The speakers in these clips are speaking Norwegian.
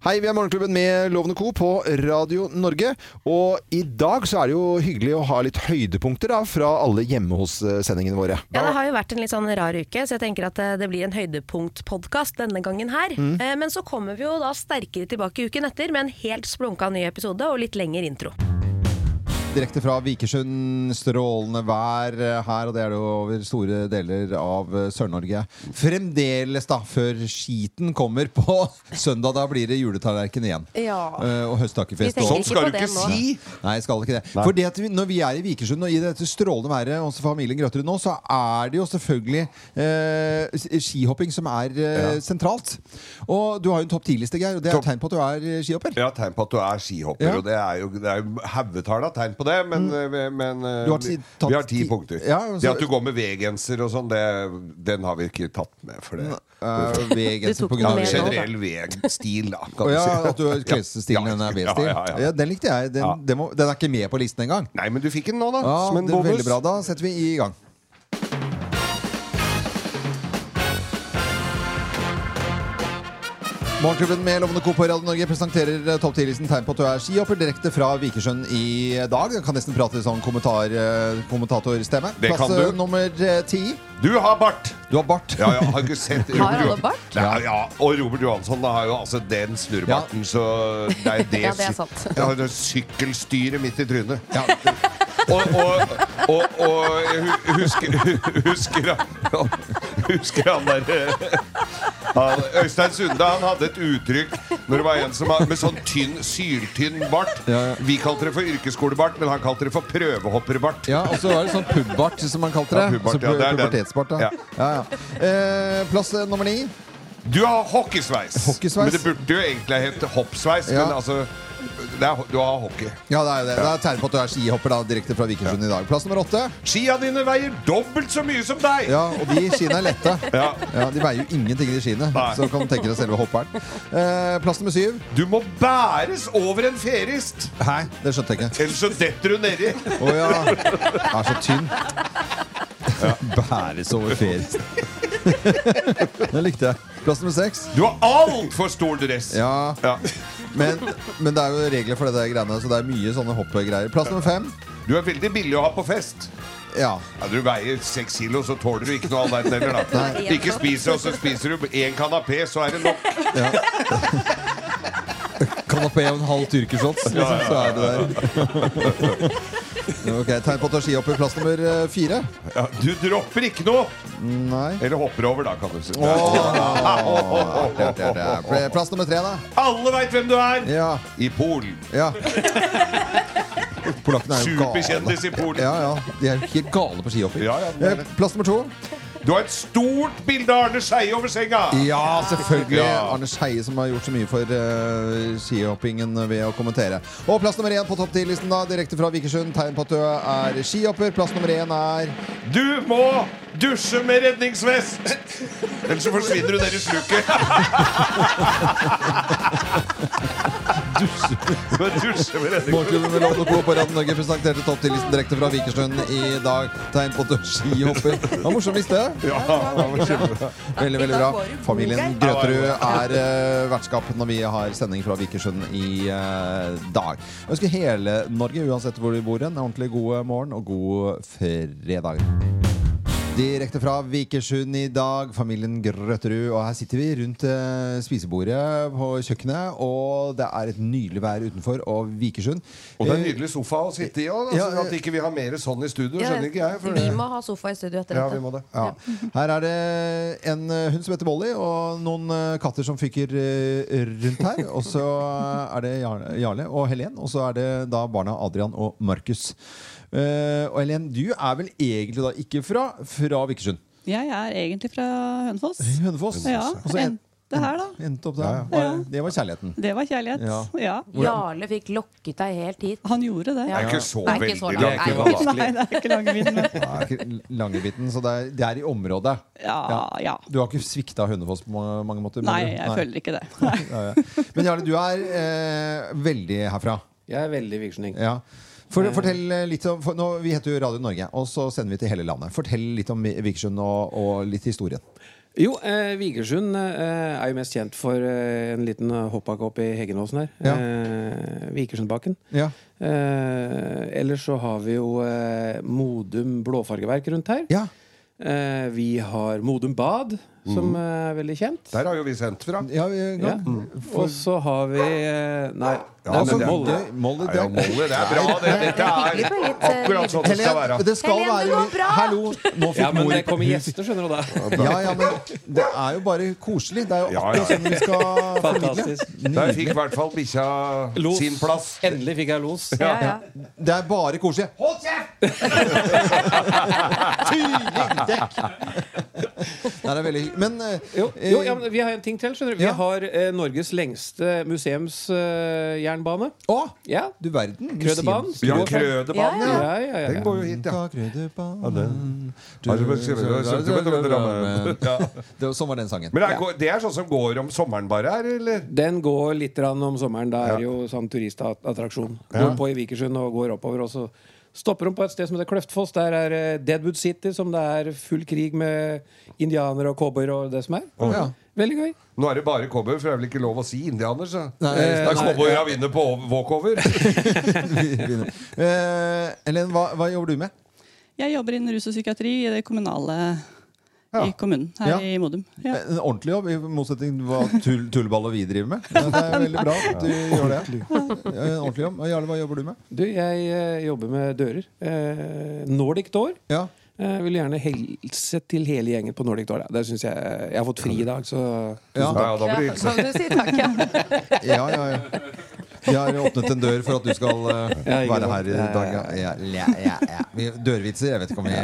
Hei, vi er Morgenklubben med Lovende Co. på Radio Norge. Og i dag så er det jo hyggelig å ha litt høydepunkter da, fra alle hjemme hos-sendingene våre. Ja, Det har jo vært en litt sånn rar uke, så jeg tenker at eh, det blir en høydepunktpodkast denne gangen her. Mm. Eh, Men så kommer vi jo da sterkere tilbake uken etter med en helt splunka ny episode og litt lengre intro. Direkte fra Vikersund, strålende vær eh, her, og det er det jo over store deler av eh, Sør-Norge. Fremdeles, da, før skiten kommer på søndag. Da blir det juletallerken igjen. Ja. Eh, og ikke Sånn skal du ikke nå. si! Nei, jeg skal ikke det. For det at vi, når vi er i Vikersund og i dette strålende været hos familien Grøtterud nå, så er det jo selvfølgelig eh, skihopping som er eh, sentralt. Og du har jo en topp ti-liste, Geir, og det er tegn på at du er skihopper. Ja, tegn på at du er skihopper. Ja. Og det er jo, det er jo haugetall av tegn på det, men, mm. men eh, har tatt vi har ti punkter. Ja, så- det at du går med V-genser og sånn, den har vi ikke tatt med. For det. Uh, V-genser da. Generell V-stil, da. Kan du ja, si. at du har klesstilen din er V-stil. Ja, ja, ja. den likte jeg. Den, Ja. den, må, den er ikke med på listen engang. Nei, men du fikk den nå, da. Ja, som en det er bonus. veldig bra. Da setter vi i gang. Morgenklubben med Lovende Co. på Radio Norge presenterer eh, topp 10-listen tegn på at du er skihopper direkte fra Vikersund i dag. Jeg kan nesten prate sånn kommentar, eh, kommentatorstemme. Det kan Plass eh, du. nummer ti. Du har bart! Du har bart. Ja, ja, har ikke sett Har alle bart? Ja, ja, og Robert Johansson har jo altså den snurrebarten, så det er det, Ja, det er sy- sant. Ja, det er sykkelstyret midt i trynet. Ja. Og, og, og, og jeg husker, husker, husker, han, der han, Øystein Sunde han hadde et uttrykk når det var en som var med sånn tynn, syltynn bart. Ja, ja. Vi kalte det for yrkesskolebart, men han kalte det for prøvehopperbart. Ja, og så var det sånn pubbart, som han kalte det. Ja, pubbart, altså, ja, er pubertetsbart. Ja. Ja. Eh, plass eh, nummer ni. Du har hockeysveis. Hockeysveis. Men det burde jo egentlig hete hoppsveis. Men altså er, Du har hockey. Ja, det er det. Det er tegn på at du er skihopper da, direkte fra Vikersund i dag. Plass nummer åtte. Skia dine veier dobbelt så mye som deg! Ja, og de skiene er lette. Ja. Ja, De veier jo ingenting, de skiene. Nei. Så kan du tenke deg selve hopperen. Eh, plass nummer syv. Du må bæres over en ferist! Hæ? Det skjønte jeg ikke. Ellers så detter du nedi. Å ja. Den er så tynn. Bæres over ferist. det likte jeg. Plass nummer seks. Du har altfor stor dress! Ja, Ja. Men, men det er jo regler for dette greiene, så det er mye sånne hoppgreier. Plass nummer fem. Du er veldig billig å ha på fest. Ja. Ja, du veier seks kilo, så tåler du ikke noe all verden heller, da. Nei. Ikke spiser, og så spiser du én kanapé, så er det nok. Kanapé og en halv tyrkershots, liksom, så er det der. Ok, Tegn på at du er skihopper. Plass nummer eh, fire. Ja, du dropper ikke noe! Nei. Eller hopper over, da, kan du si. Oh, det det det. Plass nummer tre, da. Alle veit hvem du er! Ja. I Polen. ja. Polakkene er jo gale. Superkjendis i Polen. Ja, ja. De er helt gale på skihopping. Ja, ja, Eh. Plass nummer to. Du har et stort bilde av Arne Skeie over senga! Ja, selvfølgelig. Ja. Arne Skeie som har gjort så mye for uh, skihoppingen ved å kommentere. Og plass nummer én på topp 10-listen, da, direkte fra Vikersund. Tegn på at du er skihopper. Plass nummer én er Du må dusje med redningsvest! Ellers så forsvinner du ned i sluket. Med Lovende Co. på Radio Norge presenterte topp 10-listen direkte fra Vikersund i dag. Tegn på at du er skihopper. Det var morsom liste. Ja, det var kjempebra. Veldig, veldig bra. Familien Grøterud er uh, vertskap når vi har sending fra Vikersund i uh, dag. Jeg ønsker hele Norge, uansett hvor du bor, en ordentlig god morgen og god fredag. Direkte fra Vikersund i dag, familien Grøtterud. Og her sitter vi rundt eh, spisebordet på kjøkkenet, og det er et nydelig vær utenfor. Og Vikersund Og det er en eh, nydelig sofa å sitte i òg. Ja, Altså, at ikke vi har mer sånn i studio, Ja, skjønner ikke jeg. For vi må ha sofa i studio etter ja, dette. vi må det. Ja. Her er det en eh, hund som heter Bolly, og noen eh, katter som fyker eh, rundt her. Og så er det Jarle Jarle og Helen, og så er det da barna Adrian og Markus. Eh, og Helen, du er vel egentlig da ikke fra, fra Vikersund? Jeg er egentlig fra Hønefoss. Hønefoss? Ja, Og så en, det her, da. Endte opp der. Ja, ja. Det var kjærligheten. Det var kjærlighet. Ja. Ja. Jarle fikk lokket deg helt hit. Han gjorde det. Ja. Det er ikke så Nei, veldig langt. Nei. Nei, det er ikke Langebiten. Det er ikke Langebiten, så det er, det er i området. Ja, ja. Du har ikke svikta Hønefoss på mange, måter? Nei, jeg jeg føler ikke det. Nei. Ja, ja. Men Jarle, du er eh, veldig herfra. Jeg er veldig vikersunding. Ja. For, fortell eh, litt om, for nå, Vi heter jo Radio Norge, og så sender vi til hele landet. Fortell litt om Vikersund og, og litt historien. Jo, eh, Vikersund eh, er jo mest kjent for eh, en liten eh, hoppbakke opp i Heggenåsen her. Ja. Eh, Vikersundbakken. Ja. Eh, ellers så har vi jo eh, Modum blåfargeverk rundt her. ja. Eh, vi har Modum bad, som er veldig kjent. Der har jo vi sendt fra. ja, vi- Ja. Og så har vi eh, Nei, Ja, men det- Molde. det- Molde, Molde, det er bra. Det, dette er eh, akkurat sånn det skal være. Det skal være det går bra! Hallo! Nå fikk Ja, men mor det kommer gjester, skjønner du det. Ja, ja, men det er jo bare koselig. Det er jo akkurat ja. sånn vi skal formidle. Der fikk i hvert fall bikkja sin plass. Endelig fikk jeg los. Ja, ja. Det er bare koselig. Hold kjeft! Tydelig dekk! Nei, det er veldig. Men eh, Jo, jo ja, men vi har en ting til. skjønner du Vi Ja. har eh, Norges lengste museumsjernbane. Å! ja. Du verden. Krødebanen. museums- Ja, Ja, ja, Ja. ja, ja, Den går jo hit, ja. Ja, det Ja. Det Sånn var den sangen. Men det er, det er sånn som går om sommeren bare her, eller? Den går litt grann om sommeren. Da er det jo sånn turistattraksjon. Ja. Går på i Vikersund og går oppover. Og så stopper om på et sted som heter Kløftfoss. Der er eh, Deadwood City, som det er full krig med indianere og cowboyer og det som er. Ja. Veldig gøy. Nå er det bare cowboy, for det er vel ikke lov å si indianer, så Nei, er nei, cowboyera vinner på walkover. Eh, Ellen, hva, hva jobber du med? Jeg jobber innen rus og psykiatri i det kommunale Ja. i kommunen her Ja. i Modum. Ja. En ordentlig jobb, i motsetning til hva tull, tullball og vi driver med. Men Det er veldig bra at du gjør det. En ordentlig jobb. Og Jarle, hva jobber du med? Du, jeg uh, jobber med dører. Uh, Nordic Door. Ja. Jeg vil gjerne helse til hele gjengen på Nordic Door. Da. Det synes jeg, jeg har fått fri i dag, så Ja. Ja, ja, da blir det hilse. Kan du si takk, ja. Ja, ja, ja. Vi har åpnet en dør for at du skal eh, være her i Ja, ja, dag. Ja, ja, ja, ja. Dørvitser, jeg vet ikke om vi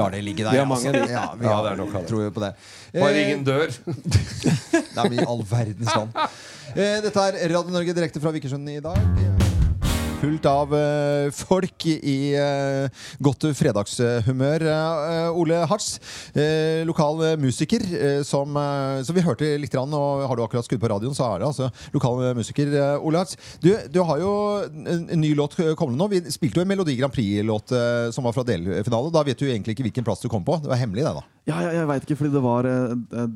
lar det ligge der. Vi har mange, altså. Ja, vi Ja, har, det. tror jo på det. Bare ring ingen dør. Nei, men i all verdens land. Eh, Dette er Radio Norge direkte fra Vikersund i dag. Fullt av eh, folk i eh, godt fredagshumør. Eh, Ole Hartz, lokal musiker, som, som vi hørte litt, rann, og har du akkurat skudd på radioen, så er det altså lokal musiker. Ole Hartz, du, du har jo en, ny låt kommende nå. Vi spilte jo en Melodi Grand Prix-låt som var fra delfinale. Da vet du egentlig ikke hvilken plass du kom på. Det var hemmelig, det, da. Ja, ja, jeg veit ikke, fordi det var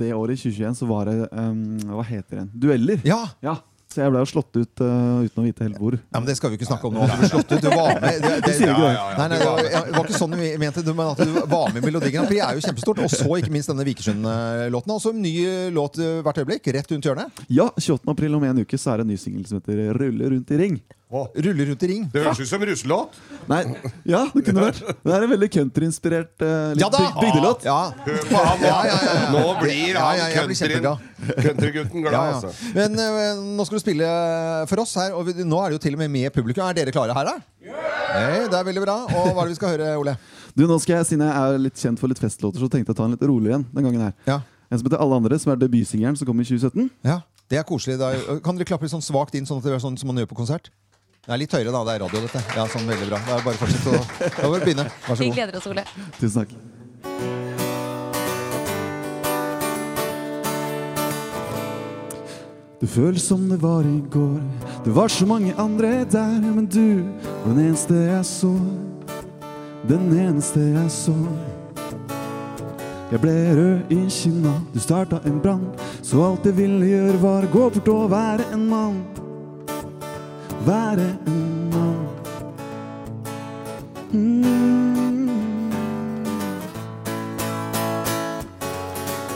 det året i 2021 så var det um, Hva heter den? Dueller. Ja, Ja, Så jeg ble jo slått ut uh, uten å vite helt hvor. Ja, men Det skal vi ikke snakke om nå. Du ble slått ut. Du var med. Det, det, det. Nei, nei, det var, ikke sånn vi mente det, men at du var med i Melodi Grand Prix er jo kjempestort. Og så ikke minst denne Vikersund-låten. Altså en ny låt eh, hvert øyeblikk, rett rundt hjørnet. Ja, 28. april om en uke så er det en ny singel som heter 'Rulle rundt i ring'. Ruller rundt i ring. Det høres ut som russelåt. Nei, ja, det kunne vært. Det er en veldig countryinspirert uh, litt Ja byg- bygdelåt. Ja. Hør på han. Ja, ja, ja, ja. Nå blir han countrygutten glad, Ja, ja. altså. Men uh, nå skal du spille for oss her, og vi, nå er det jo til og med med publikum. Er dere klare her, da? Hey, det er veldig bra. Og hva er det vi skal høre, Ole? Du, nå skal jeg, Siden jeg er litt kjent for litt festlåter, så tenkte jeg å ta en litt rolig en den gangen her. Ja. En som heter Alle andre, som er debutsingelen som kom i 2017. ja. Det er koselig. Da. Kan dere klappe litt sånn svakt inn, sånn at det er sånn som man gjør på konsert? Det er litt høyere, da. Det er radio, dette. Ja, sånn Veldig bra. Det er bare fortsett å Da bare begynne. Vær så god. Vi gleder oss, Ole. Tusen takk. Det føles som det var i går. Det var så mange andre der, men du var den eneste jeg så. Den eneste jeg så. Jeg ble rød i kinna, du starta en brann. Så alt jeg ville gjøre, var å gå bort og være en mann. Være en mann. Mm.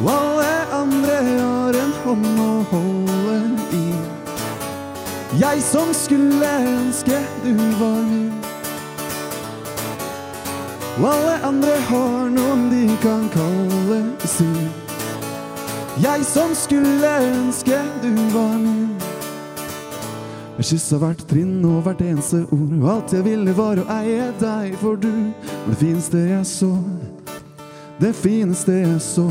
Alle andre har en hånd å holde i. Jeg som skulle ønske du var min. Alle andre har noen de kan kalle sin. Jeg som skulle ønske du var min. Jeg kyssa hvert trinn og hvert eneste ord, og alt jeg ville var å eie deg, for du var det fineste jeg så. Det fineste jeg så.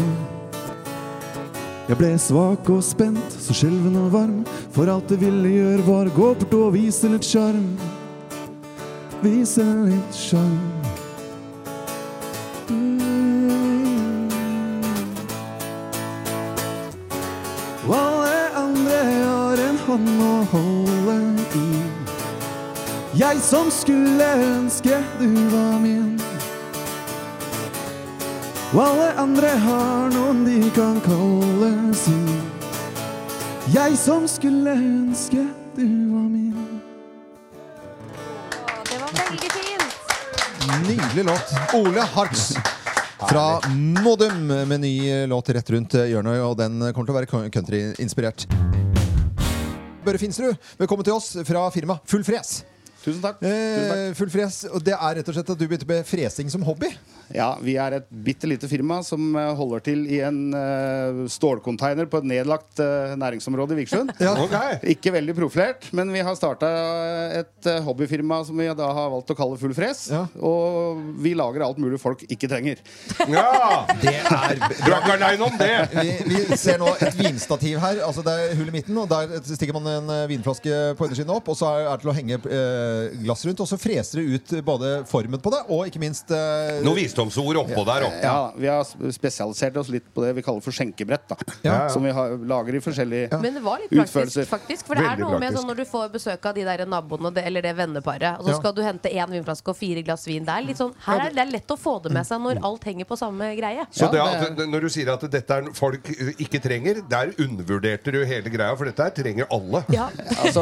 Jeg ble svak og spent, så skjelven og varm. For alt jeg ville gjøre, var gå bort og vise litt sjarm. Vise litt sjarm. Jeg som skulle ønske du var min. Og alle andre har noen de kan kalle sin. Jeg som skulle ønske du var min. Det var veldig fint. Nydelig låt. Ole Hartz. Fra Modum med ny låt rett rundt hjørnet, og den kommer til å være countryinspirert. Børre Finsrud, velkommen til oss fra firma Full Fres. Tusen takk. Tusen takk. Eh, full fres, og Det er rett og slett at du begynte med fresing som hobby? Ja, Vi er et bitte lite firma som eh, holder til i en uh, stålcontainer på et nedlagt uh, næringsområde i Vikersund. Ja. Ikke veldig profilert, men vi har starta et uh, hobbyfirma som vi da har valgt å kalle Full Fres. Ja. Og vi lager alt mulig folk ikke trenger. Ja! Det er Du er ikke aleine om det! vi, vi ser nå et vinstativ her. Altså Det er hull i midten, og der stikker man en vinflaske på undersiden opp. Og så er det til å henge glass rundt, og så freser det ut både formen på det, og ikke minst eh, Noen visdomsord oppå der oppå. Ja, Vi har spesialisert oss litt på det vi kaller for skjenkebrett. da Ja. Som vi har, lager i forskjellige Men det var litt praktisk, Utførelser. faktisk. For det er noe praktisk. med sånn når du får besøk av de der naboene det- eller det venneparet, og så Ja. skal du hente én vinflaske og fire glass vin. Det er litt sånn, her er det er lett å få det med seg når alt henger på samme greie. Så det, Ja, at, når du sier at dette er folk ikke trenger, der undervurderte du hele greia, for dette her trenger alle. Ja. Altså,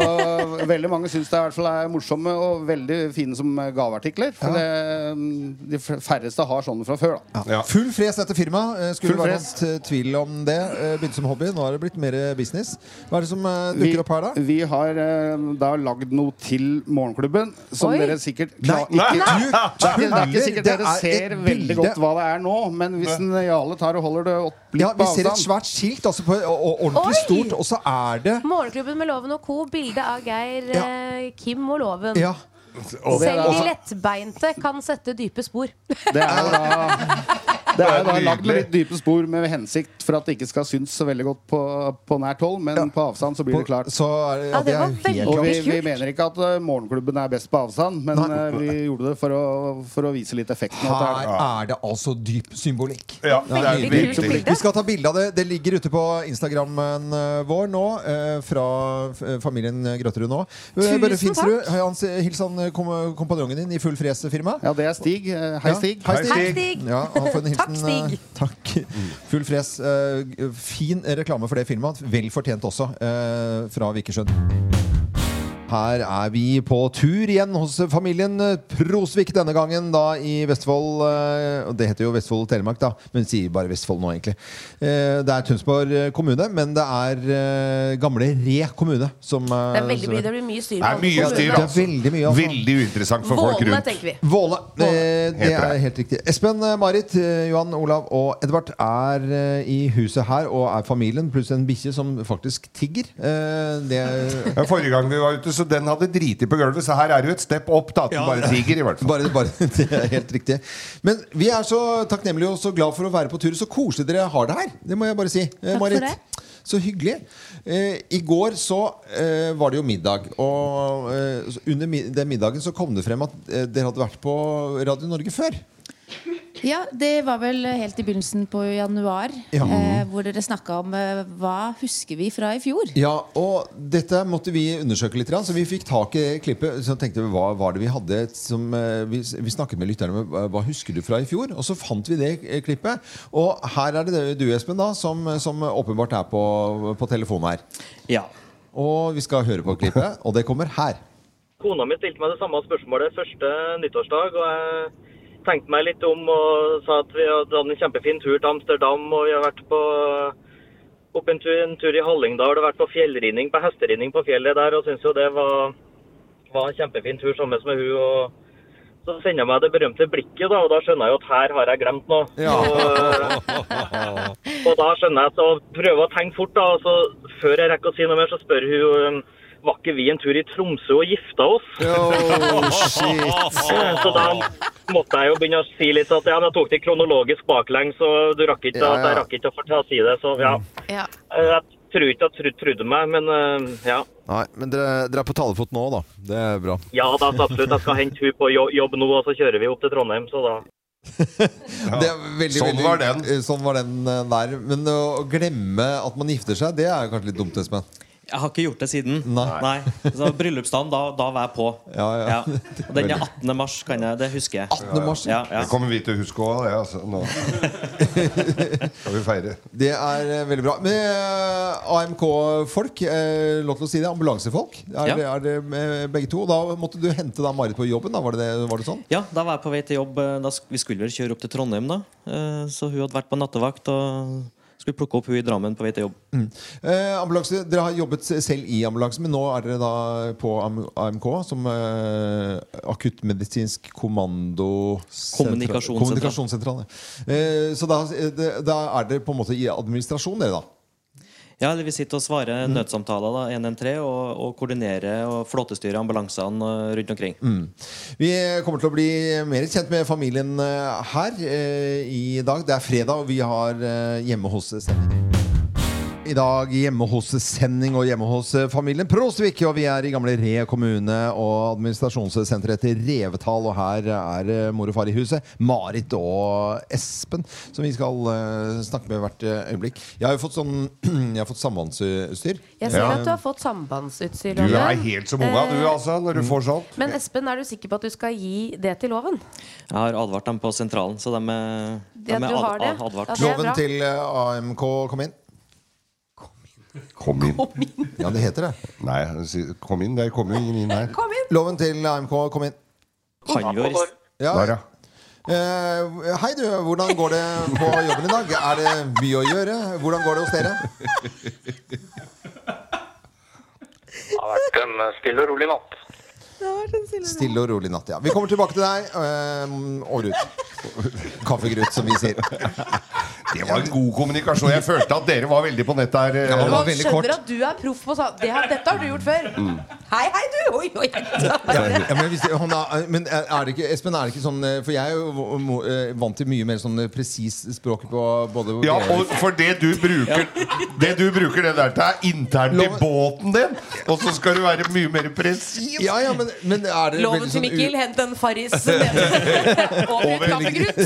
veldig mange syns det er, i hvert fall er morsomme og veldig fine som gaveartikler. For det, de færreste har sånne fra før. da Ja. Full fres dette firmaet. Eh, Skulle Full være noen tvil om det? Eh, Begynte som hobby, nå har det blitt mer business. Hva er det som dukker Vi, opp her, da? vi har eh, da lagd noe til Morgenklubben som Oi. dere sikkert Nei, klar, ikke, du det, er det er tuller! ikke sikkert dere er ser veldig godt hva det er nå, men hvis en Jale tar og holder det opp litt Ja, vi ser et svært skilt, altså på, og, og ordentlig Oi! stort, og så er det Morgenklubben med Loven og co. Bilde av Geir, Ja. eh, Kim og Loven. Ja. Og det Selv de lettbeinte kan sette dype spor. Det er jo da Det er jo da lagd litt dype spor med hensikt for at det ikke skal synes så veldig godt på, på nært hold, men Ja. på avstand så blir det klart. Så er det, ja, det det Og vi, vi mener ikke at eh, Morgenklubben er best på avstand, men Nei. eh, vi gjorde det for å, for å vise litt effekten. her. Er det altså dyp symbolikk. Ja, det er Veldig kult veldig bilde. Vi skal ta bilde av det. Det ligger ute på Instagrammen eh, vår nå, fra familien Grøterud nå. Tusen Børre Finsrud. Hils han kom- kompanjongen din i Full Fres-firma. Ja, det er Stig. Eh, Hei, Ja. Stig. Hei, Hei, Stig. Stig. Ja, han får en hilsen. Takk, Stig. eh, Takk. Full Fres. eh, fin reklame for det firmaet. Vel fortjent også, eh, fra Vikersund. Her er vi på tur igjen hos familien Prosvik denne gangen, da i Vestfold. eh, og Det heter jo Vestfold og Telemark, da, men sier bare Vestfold nå, egentlig. Eh, Det er Tønsberg kommune, men det er eh, gamle Re kommune som Det er veldig mye, det blir mye styr. Det er mye styr, Det er altså. veldig mye, altså. Veldig uinteressant for folk Våle, rundt. tenker vi. Våle. Det er helt riktig. Espen, Marit, Johan, Olav og Edvard er i huset her og er familien, pluss en bikkje som faktisk tigger. Eh, det Forrige gang vi var ute, så den hadde driti på gulvet, så her er det jo et step opp. Da, ja. bare tiger, i hvert fall. bare, bare, det er helt riktig. Men vi er så takknemlige og så glad for å være på tur. Så koselig dere har det her. Det må jeg bare si. Eh, for det. Så hyggelig. Eh, I går så eh, var det jo middag. Og eh, under mi den middagen så kom det frem at eh, dere hadde vært på Radio Norge før. Ja, det var vel helt i begynnelsen på januar, Ja. eh, hvor dere snakka om eh, hva husker vi fra i fjor. Ja, og dette måtte vi undersøke litt, så vi fikk tak i klippet. Så tenkte vi, hva var det vi hadde som eh, Vi, vi snakket med lytterne om hva- husker du fra i fjor? Og så fant vi det eh, klippet. Og her er det du, Espen, da, som, som åpenbart er på, på telefonen her. Ja. Og vi skal høre på klippet, og det kommer her. Kona mi stilte meg det samme spørsmålet første nyttårsdag, og jeg tenkte meg litt om og sa at vi hadde en kjempefin tur til Amsterdam, og vi har vært på opp en tur, en tur i Hallingdal og vært på fjellridning, på hesteridning på fjellet der, og syntes jo det var, var en kjempefin tur sammen med hun. og så sender jeg meg det berømte blikket, da, og da skjønner jeg jo at her har jeg glemt noe. Og, og da skjønner jeg, så prøver jeg å tenke fort, da, og så før jeg rekker å si noe mer, så spør hun var ikke vi en tur i Tromsø og gifta oss? Eh, Så da måtte jeg jo begynne å si litt at ja, men jeg tok det kronologisk baklengs, så du rakk ikke, Ja, ja. jeg rakk ikke å fortelle å si det. Så ja. Ja. Eh, Jeg tror ikke at tro- trodde meg, men eh, ja. Nei, men dere, dere er på talefot nå, da. Det er bra. Ja da, så absolutt. Jeg skal hente hun på jobb nå, og så kjører vi opp til Trondheim, så da Det er veldig, Sånn veldig, var den. Sånn var den der. Men å glemme at man gifter seg, det er kanskje litt dumt, Espen. Jeg har ikke gjort det siden. Nei. Så Bryllupsdagen, da, da var jeg på. Ja, ja. Og den er 18. mars, kan jeg, det husker jeg. 18. mars, ja, ja. Det kommer vi til å huske òg, det. Altså. Nå skal vi feire. Det er eh, veldig bra. Men uh, AMK-folk, uh, lov til å si det, ambulansefolk, er, Ja. det- er det med begge to? Da måtte du hente da Marit på jobben, da? Var det, det, var det sånn? Ja, da var jeg på vei til jobb. eh, Da, vi skulle vel kjøre opp til Trondheim, da. Eh, Så hun hadde vært på nattevakt og skulle plukke opp hun i Drammen på vei til jobb. Eh, ambulanse, Dere har jobbet selv i ambulanse, men nå er dere da på AMK som eh, akuttmedisinsk kommando... Kommunikasjonssentral. Kommunikasjonssentral. ja. Eh, så da, eh, det, da er dere på en måte i administrasjon, dere, da? Ja, eller Vi sitter og svarer nødsamtaler, da, 113, og, og koordinerer og flåtestyrer ambulansene eh, rundt omkring. Mm. Vi kommer til å bli mer kjent med familien eh, her eh, i dag. Det er fredag, og vi har eh, hjemme hos sending. I dag hjemme hos sending og hjemme hos eh, familien Prosvik. Og vi er i gamle Re kommune og administrasjonssenteret til Revetal. Og her er eh, mor og far i huset, Marit og Espen, som vi skal eh, snakke med hvert øyeblikk. Jeg har jo fått sånn Jeg har fått sambandsutstyr. Jeg ser Ja. at du har fått sambandsutstyr. Du er helt som unga, du, altså, når du får sånt. Men Espen, er du sikker på at du skal gi det til loven? Jeg har advart dem på sentralen, så de er, de Ja, er advart. Ja, er Loven til AMK, kom inn. Kom inn. Ja, det heter det. Nei, kom inn. Det kommer jo ingen inn her. Kom inn! Loven til AMK, kom inn. Ja. Der, ja. Eh, hei du, hvordan går det på jobben i dag? Er det mye å gjøre? Hvordan går det hos dere? Det har vært en stille og rolig natt. Stille og rolig natt, ja. Vi kommer tilbake til deg. eh, og Ruth. Kaffegrut, som vi sier. Det var en god kommunikasjon. Jeg følte at dere var veldig på nett der. eh, Ja, Man skjønner kort. at du er proff på sånn. Det Dette har du gjort før. Mm. Hei, hei, du! Oi, oi. Ja, men, hvis, han er, men er det ikke, Espen, er det ikke sånn eh, For jeg er jo eh, vant til mye mer sånn eh, presis språk på både Ja, og for det du bruker Det du bruker det der til, er internt i båten din. Og så skal du være mye mer presis. Ja, ja, men, men er det Loven til sånn Mikkel, hent en Farris over og litt kaffegrut.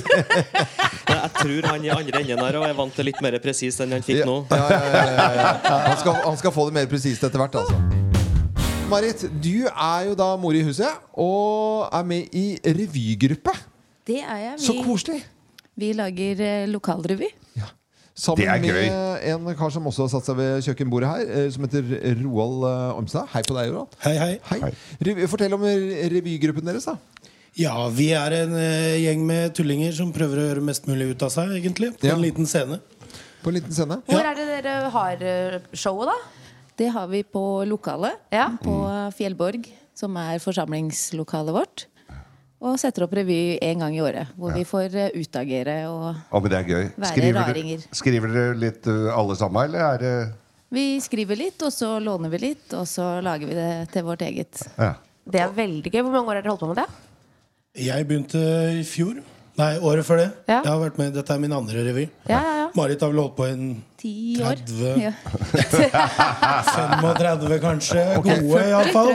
Jeg tror han i andre enden her er vant til litt mer presist enn han fikk Ja, nå. ja, ja, ja, ja, ja. Han, skal, han skal få det mer presist etter hvert, altså. Marit, du er jo da mor i huset og er med i revygruppe. Det er jeg. Så koselig! vi lager eh, lokalrevy. Sammen Det er med en kar som også har satt seg ved kjøkkenbordet her, eh, som heter Roald eh, Ormstad. Hei på deg, Roald. Hei, hei. Hei. hei. Fortell om revygruppen deres, da. Ja, vi er en eh, gjeng med tullinger som prøver å gjøre mest mulig ut av seg, egentlig. På Ja. en liten scene. På en liten scene. Hvor er det dere har showet, da? Det har vi på lokalet Ja. på Fjellborg, som er forsamlingslokalet vårt. Og setter opp revy en gang i året, hvor vi får eh, utagere og Å, men det er gøy. Være Skriver raringer. dere, skriver dere litt uh, alle sammen, eller er det Vi skriver litt, og så låner vi litt, og så lager vi det til vårt eget. ja. Det er veldig gøy. Hvor mange år har dere holdt på med det? Jeg begynte i fjor. Nei, året før det. Ja. Jeg har vært med, Dette er min andre revy. Ja, ja, ja. Marit har vel holdt på i 30 Ja. 35, kanskje. Gode, iallfall.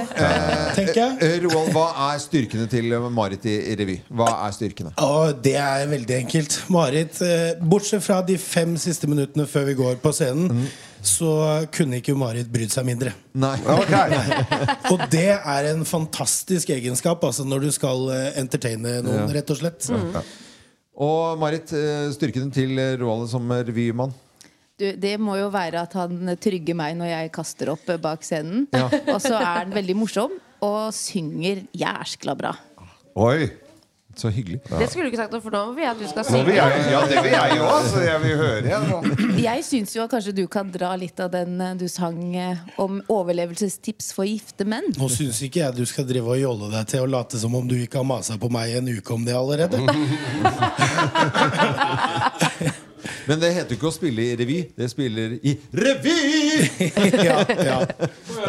Tenker jeg. Eh, Roald, hva er styrkene til Marit i i revy? Hva er styrkene? Oh, det er veldig enkelt. Marit, eh, bortsett fra de fem siste minuttene før vi går på scenen, så kunne ikke Marit brydd seg mindre. Nei. Og det er en fantastisk egenskap altså når du skal eh, entertaine noen, Ja. rett og slett. Og Marit, styrken styrkene til Roald som revymann? Du, det må jo være at han trygger meg når jeg kaster opp eh, bak scenen. Ja. Og så er han veldig morsom og synger jæskla bra. Oi! Så hyggelig. Det skulle du ikke sagt noe, for nå vil jeg at du skal synge. vil jeg, ja, det vil jeg jo. også. jeg vil høre. Nå. Jeg syns jo at kanskje du kan dra litt av den eh, du sang eh, om overlevelsestips for gifte menn. Nå syns ikke jeg du skal drive og jolle deg til å late som om du ikke har masa på meg en uke om det allerede. Men det heter jo ikke å spille i revy. Det spiller i revy! ja, ja.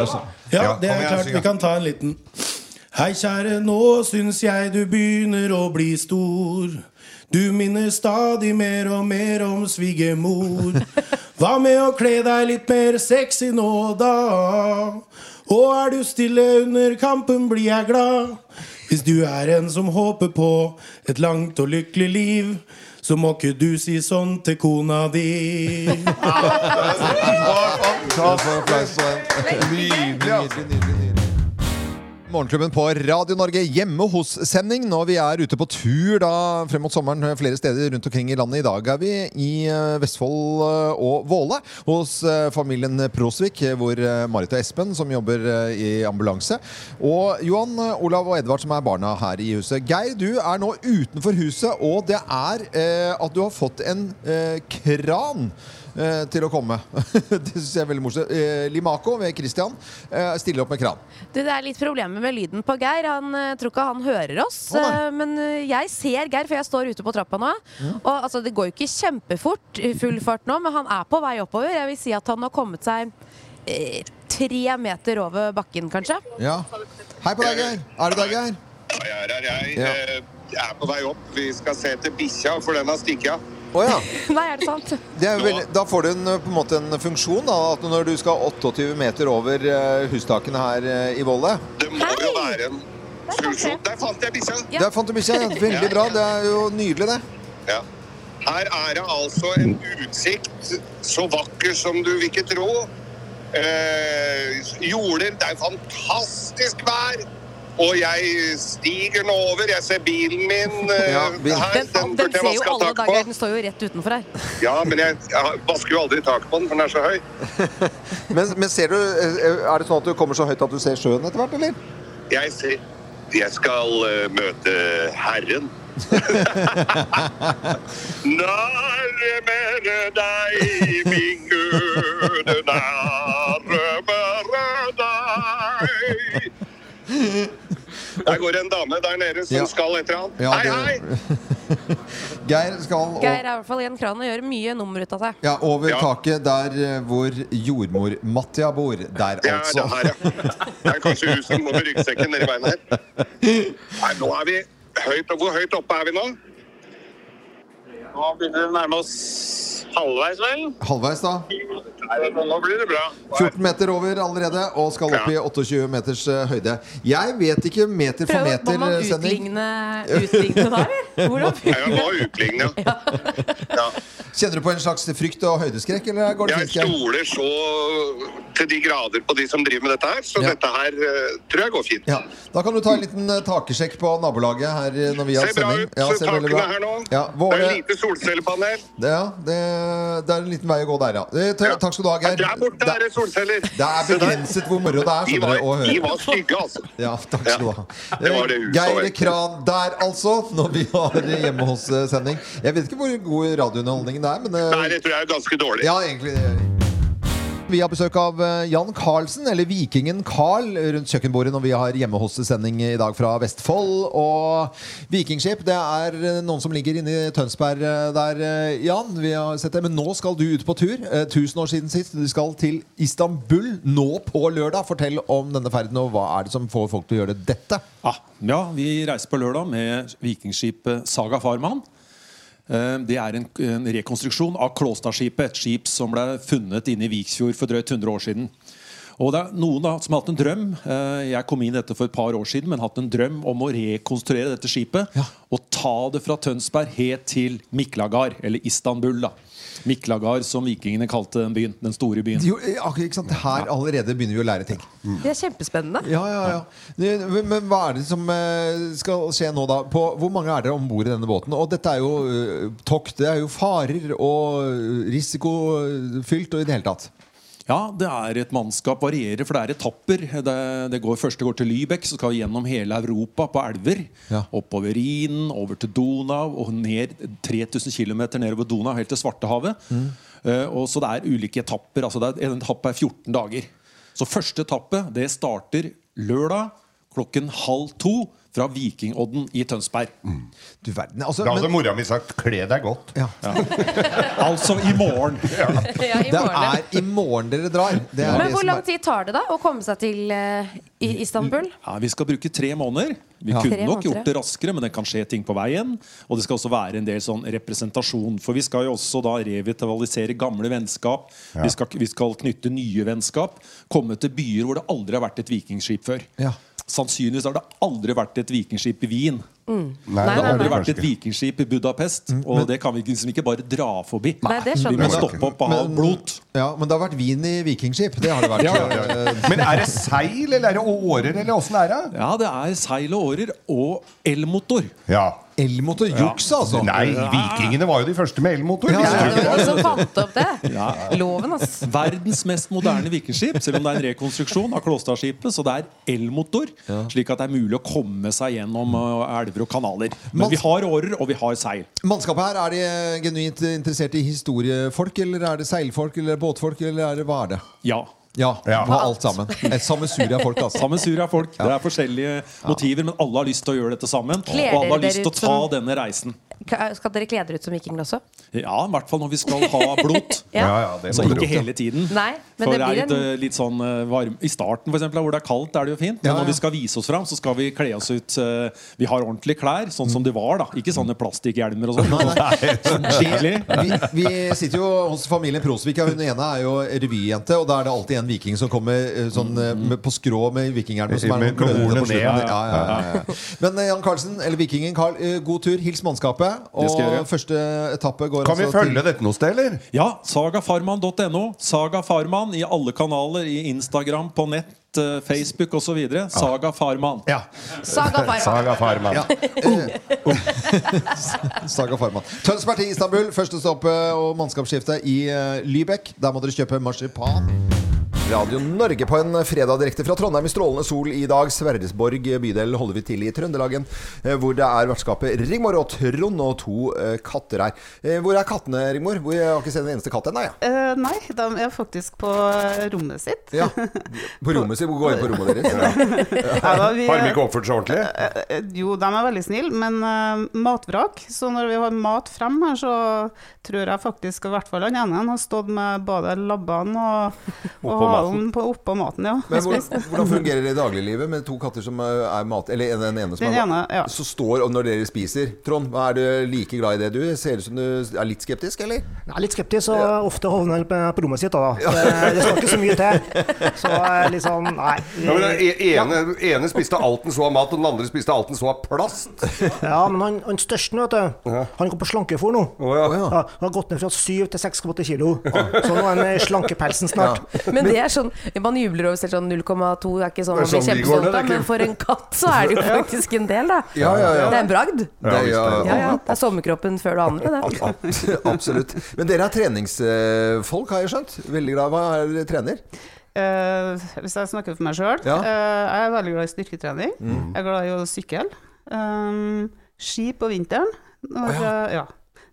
sånn. ja, Ja, det er klart. Vi kan ta en liten. Hei, kjære, nå syns jeg du begynner å bli stor. Du minner stadig mer og mer om svigermor. Hva med å kle deg litt mer sexy nå, da? Og er du stille under kampen, blir jeg glad. Hvis du er en som håper på et langt og lykkelig liv, så må ikke du si sånn til kona di. Nydelig, nydelig, nydelig. Morgenklubben på Radio Norge hjemme hos-sending når vi er ute på tur da frem mot sommeren flere steder rundt omkring i landet. I dag er vi i eh, Vestfold eh, og Våle hos eh, familien Prosvik, hvor eh, Marit og Espen som jobber eh, i ambulanse, og Johan, eh, Olav og Edvard som er barna her i huset. Geir, du er nå utenfor huset, og det er eh, at du har fått en eh, kran eh, til å komme. det syns jeg er veldig morsomt. Eh, Limako ved Christian eh, stiller opp med kran. Du, det er litt problemer med lyden på Geir. Han eh, tror ikke han hører oss. eh, men jeg ser Geir, for jeg står ute på trappa nå. Og altså, Det går jo ikke kjempefort i full fart nå, men han er på vei oppover. Jeg vil si at han har kommet seg eh, tre meter over bakken, kanskje. Ja. Hei på deg, Geir. Er du der, Geir? Jeg er her, jeg. Ja. Eh, er på vei opp. Vi skal se etter bikkja, for den har stikket av. Å ja. Nei, er det sant? Det er vel, da får du en, på en måte en funksjon. Da, at når du skal 28 meter over eh, hustakene her eh, i Volle Det må jo være en funksjon. Der fant jeg bikkja! Der fant du bikkja. Veldig bra. Det er jo nydelig, det. Ja. Her er det altså en utsikt så vakker som du vil ikke tro. Eh, jorder, det er fantastisk vær. Og jeg stiger nå over. Jeg ser bilen min eh, Ja, bil. her. Den, Den den jeg ser jo alle dager. på. Den står jo rett utenfor her. Ja, men jeg, jeg vasker jo aldri taket på den, for den er så høy. Men, men ser du, eh, er det sånn at du kommer så høyt at du ser sjøen etter hvert, eller? Jeg ser Jeg skal uh, møte Herren. Nærmere deg, min Gud, nærmere deg. Der går en dame der nede som Ja. skal etter annet. Ja, hei, hei! Geir skal og, Geir er i hvert fall i en kran og gjør mye nummer ut av seg. ja, over Ja. taket der eh, hvor jordmor Mattia bor. Der, Det er altså. det her, ja. Det er kanskje hun som går med ryggsekken nedi beina her. Nei, nå er vi høyt Hvor høyt oppe er vi nå? Nå begynner vi å nærme oss halvveis, vel? Halvveis, da. Nå blir det bra. 14 meter over allerede, og skal opp i 28 meters eh, høyde. Jeg vet ikke meter for Prøv, må man meter-sending. utligne, utligne der, eller? Ja, jeg må utligne, ja. ja. Kjenner du på en slags frykt og høydeskrekk, eller går det Jeg stoler så til de grader på de som driver med dette her, så Ja. dette her eh, tror jeg går fint. Ja. Da kan du ta en liten takersjekk takesjekk på nabolaget her eh, når vi har Ser bra sending. ut, Ja, ser takene bra. her nå. Ja, Det er lite solcellepanel. det, ja, det, det er en liten vei å gå der, ja. Ta- Takk skal du ha, Geir. Der borte er det solceller. Det er Se begrenset hvor moro det er De var, å de var stygge, altså. Ja, takk skal du ha. det det Geir. Kran der, altså, når vi har hjemme hos-sending. Jeg vet ikke hvor god radiounderholdningen det er, men eh, Nei, det tror jeg er ganske dårlig. Ja, egentlig vi har besøk av eh, Jan Carlsen, eller Vikingen Carl, rundt kjøkkenbordet når vi har hjemmehostesending i dag fra Vestfold. Og Vikingskip, det er eh, noen som ligger inne i Tønsberg eh, der, Jan. Vi har sett det, Men nå skal du ut på tur. Eh, Tusen år siden sist. Du skal til Istanbul nå på lørdag. Fortell om denne ferden, og hva er det som får folk til å gjøre dette? Ah, ja, vi reiser på lørdag med vikingskipet Saga Farman. Eh, Det er en, en rekonstruksjon av Klåstadskipet, et skip som ble funnet inne i Viksfjord for drøyt 100 år siden. Og det er noen da, som har hatt en drøm eh, Jeg kom inn dette for et par år siden, men hatt en drøm om å rekonstruere dette skipet og ta det fra Tønsberg helt til Miklagard, eller Istanbul. da Miklagard, som vikingene kalte den byen. Den store byen. Jo, eh, akkurat, ikke sant? Her allerede begynner vi å lære ting. Det er kjempespennende. Ja, ja, ja. Men men hva er det som eh, skal skje nå, da? På, hvor mange er dere om bord i denne båten? Og dette er jo eh, tokt. Det er jo farer og risikofylt og i det hele tatt. Ja, det er et mannskap varierer, for det er etapper. Det, det går, første går til Lübeck, så skal vi gjennom hele Europa på elver. Oppover Rhinen, over til Donau og ned 3000 km nedover Donau, helt til Svartehavet. Eh, og så det er ulike etapper. altså det er, En etappe er 14 dager. Så første etappe det starter lørdag klokken halv to fra Vikingodden i Tønsberg. Du verden, altså, da hadde mora mi sagt 'kle deg godt'. altså i morgen. Ja, i morgen, Det er i morgen dere drar. Det er Men det hvor lang tid tar det da å komme seg til uh, i Istanbul? Ja, Vi skal bruke tre måneder. Vi Ja. kunne nok gjort det raskere, men det kan skje ting på veien. Og det skal også være en del sånn representasjon. For vi skal jo også da revitalisere gamle vennskap. Ja. Vi, skal, vi skal knytte nye vennskap. Komme til byer hvor det aldri har vært et vikingskip før. Ja. Sannsynligvis har det aldri vært et vikingskip i Wien. Mm. Nei, det har aldri vært et vikingskip i Budapest. Og det kan vi liksom ikke bare dra forbi. Nei, det vi må stoppe opp og ha Men- blot. Ja, men det har vært vin i vikingskip. Det har det vært. Ja, ja, ja. Eh, Men er det seil, eller er det årer, eller åssen er det? Ja, det er seil og årer og elmotor. Ja. Elmotor juks, altså. Nei, vikingene var jo de første med elmotor. Ja, Ja, det var det? som fant opp det. Ja. Loven, ass. Verdens mest moderne vikingskip, selv om det er en rekonstruksjon av Klåstadskipet. Så det er elmotor, slik at det er mulig å komme seg gjennom uh, elver og kanaler. Men vi har årer, og vi har seil. Mannskapet her, Er de genuint interessert i historiefolk, eller er det seilfolk, eller båtfolk, eller er det, hva er det? Ja. Ja, Ja. på alt sammen. Et sammensurium av folk, altså. Sammensurium av folk. Det er forskjellige motiver, men alle har lyst til å gjøre dette sammen. Kler Og alle har lyst til å ta som- denne reisen. Ka- Skal dere kle dere ut som vikinger også? Ja, i hvert fall når vi skal ha blot. Ja. Ja, ja, Så ikke hele tiden. Nei, men For det er blir litt, en eh, litt sånn eh, varm I starten, for eksempel, hvor det er kaldt, er det jo fint. Men Ja, ja. når vi skal vise oss fram, så skal vi kle oss ut uh, Vi har ordentlige klær, sånn som det var. da Ikke sånne plastikkhjelmer og sånn. Sånn Vi, vi sitter jo hos familien Prosvik. Hun ene er jo revyjente, og da er det alltid en viking som kommer sånn, eh, med, på skrå med er hornet ned, ja. Men Jan Karlsen, eller vikingen Karl, god tur. Hils mannskapet. Jeg Og første etappe går Kan vi altså følge dette noe sted, eller? Ja, sagafarman.no. Saga Farman i alle kanaler. I Instagram, på nett, eh, Facebook osv. Saga Farman. Ja. Saga Farman. Saga Farman. Ja. Eh, Saga Farman. Tønsberg til Istanbul. Første stopp eh, og mannskapsskifte i Lybekk. Der må dere kjøpe marsipan. Radio Norge på en fredag direkte fra Trondheim i strålende sol i dag. Sverresborg bydel holder vi til i Trøndelagen, eh, hvor det er vertskapet Rigmor og Trond og to eh, katter her. Eh, Hvor er kattene, Rigmor? Hvor jeg har ikke sett en eneste katt ennå. jeg. uh, nei, de er faktisk på rommet sitt. Ja. På rommet sitt. Gå inn på rommet deres. Ja, da, vi- Har de ikke oppført seg ordentlig? Uh, Jo, de er veldig snille, men matvrak. Så når vi har mat frem her, så tror jeg faktisk i hvert fall han ene har stått med både labbene og, og Halen på, oppå maten. Ja. Men hvor, hvordan, fungerer det i dagliglivet med to katter som eh, er mat... Eller den ene som Den er ene, ja. Så står og når dere spiser Trond, hva er du like glad i det du? Ser ut som du er litt skeptisk, eller? Jeg er litt skeptisk og ofte hovner han på rommet sitt. Da. Det, det skal ikke så mye til. Så liksom, sånn Nei. Ja, men den e- ene, ene spiste alt den så av mat, og den andre spiste alt den så av plast. Ja, men han, han største, vet du, han går på slankefôr nå. ja. Ja, han har gått ned fra 7 til 6,8 kilo. Så nå er han i slankepelsen snart. Men det er sånn Man jubler over selv sånn 0,2 er ikke sånn man blir sånn kjempestolt av, men for en katt så er det jo faktisk en del, da. Ja, ja, ja. Det er en bragd. Det er, ja, Ja, ja. Det er sommerkroppen før det andre, det. Absolutt. Men dere er treningsfolk, har jeg skjønt? Veldig glad. Hva er dere trener? Uh, hvis jeg snakker for meg sjøl Ja. Jeg er veldig glad i styrketrening. Mm. Jeg er glad i å sykle. Um, ski på vinteren. Når, Å, ja.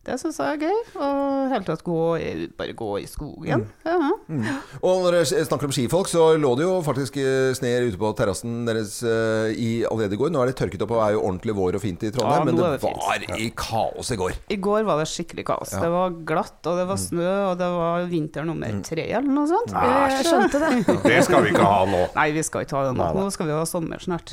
Ja. Det syns jeg er gøy. Og hele tatt gå i, bare gå i skogen. Ja. Mm. Og når dere snakker om skifolk, så lå det jo faktisk eh, sne ute på terrassen deres eh, i allerede i går. Nå er det tørket opp og er jo ordentlig vår og fint i Trondheim, Ja, men det, det, var fint. i kaos i går. I går var det skikkelig kaos. Ja. Det var glatt, og det var snø, og det var vinter nummer tre eller noe sånt. Nei, Jeg skjønte det. Det skal vi ikke ha nå. Nei, vi skal ikke ha det nå. Nå skal vi ha sommer snart.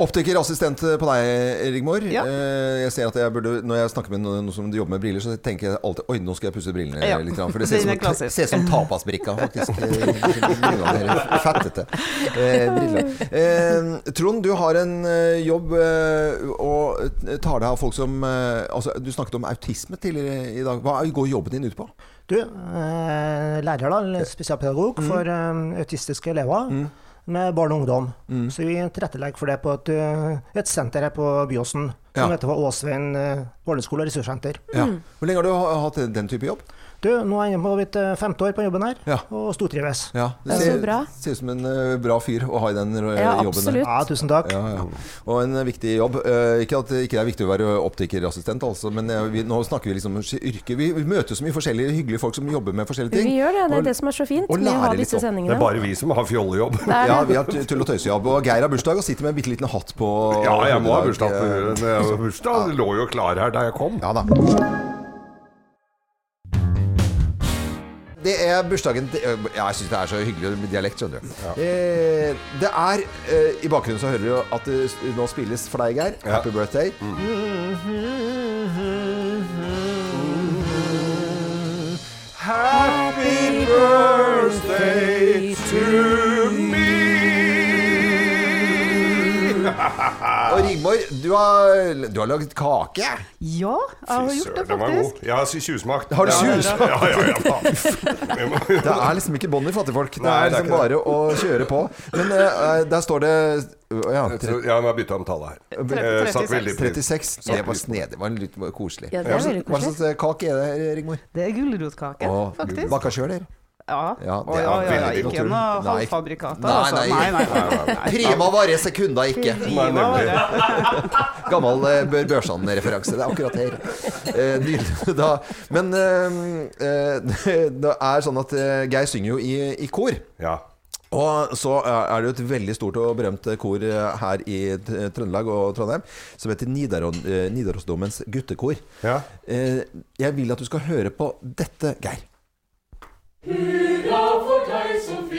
Optikerassistent på deg, Rigmor. Eh, Jeg ser at jeg burde, når jeg snakker med noen noen som jobber med briller, så tenker jeg alltid Oi, nå skal jeg pusse brillene Ja. litt. For det ser ut som, ser som tapasbrikka, faktisk. Eh, Fettete eh, briller. Eh, Trond, du har en eh, jobb eh, og tar deg av folk som eh, altså, Du snakket om autisme tidligere i dag. Hva går jobben din ut på? Du, eh, lærer da, spesialpedagog Mm. for eh, autistiske elever med barn og ungdom. Mm. Så vi tilrettelegger for det på et, eh, et senter her på Byåsen som Ja. heter for Åsveien eh, barneskole og ressurssenter. Ja. Hvor lenge har du hatt den type jobb? Du, nå er jeg på mitt eh, femte år på jobben her, og stortrives. Ja, det ser, ser ut som en uh, bra fyr å ha i den uh, Ja, jobben. der. Ja, tusen takk. Ja, ja. Og en viktig jobb. Uh, ikke at det ikke er viktig å være optikerassistent, altså, men vi, nå snakker vi liksom om yrke. Vi, vi møter så mye forskjellige hyggelige folk som jobber med forskjellige ting. Vi gjør det. Det Og- er det som er så fint med å ha disse sendingene. Det er bare vi som har fjollejobb. Ja, vi har tull- og tøysejobb. Og Geir har bursdag og sitter med en bitte liten hatt på. Ja, jeg må ha bursdag. Det lå jo klar her da jeg kom. Ja da. Det er bursdagen til jeg syns det er så hyggelig med dialekt, skjønner du. Eh, det er eh, I bakgrunnen så hører du at det nå spilles for deg, Geir. Happy birthday. Happy birthday to Og Rigmor, du har, du har laget kake. Ja, jeg har gjort det, Den var god. faktisk. Jeg har tjuvsmakt. Har du tjuvsmakt? Ja, ja, ja. Det er liksom ikke bånd i fattigfolk. Det er liksom bare å kjøre på. Men eh, der står det ja, nå har jeg bytta om tallet her. Eh, satt veldig pris. 36. Det var snedig. Det var litt koselig. Ja, det er veldig Hva slags eh, kake er det, Rigmor? Det er gulrotkake, faktisk. Baka sjøl, dere? Ja. Ja, det er ja, ja, ja. veldig Ikke noe Nei, altså. nei. Nei, nei. Prima vare sekunda ikke. Prima vare. Gammel eh, Bør Børsan-referanse. Det er akkurat her. Eh. Da. Men eh, det er sånn at Geir synger jo i, i kor. Og så er det jo et veldig stort og berømt kor her i Trøndelag og Trondheim som heter Nidaron, eh, Nidarosdomens guttekor. Ja. Jeg vil at du skal høre på dette, Geir. Hyd auf und heiß und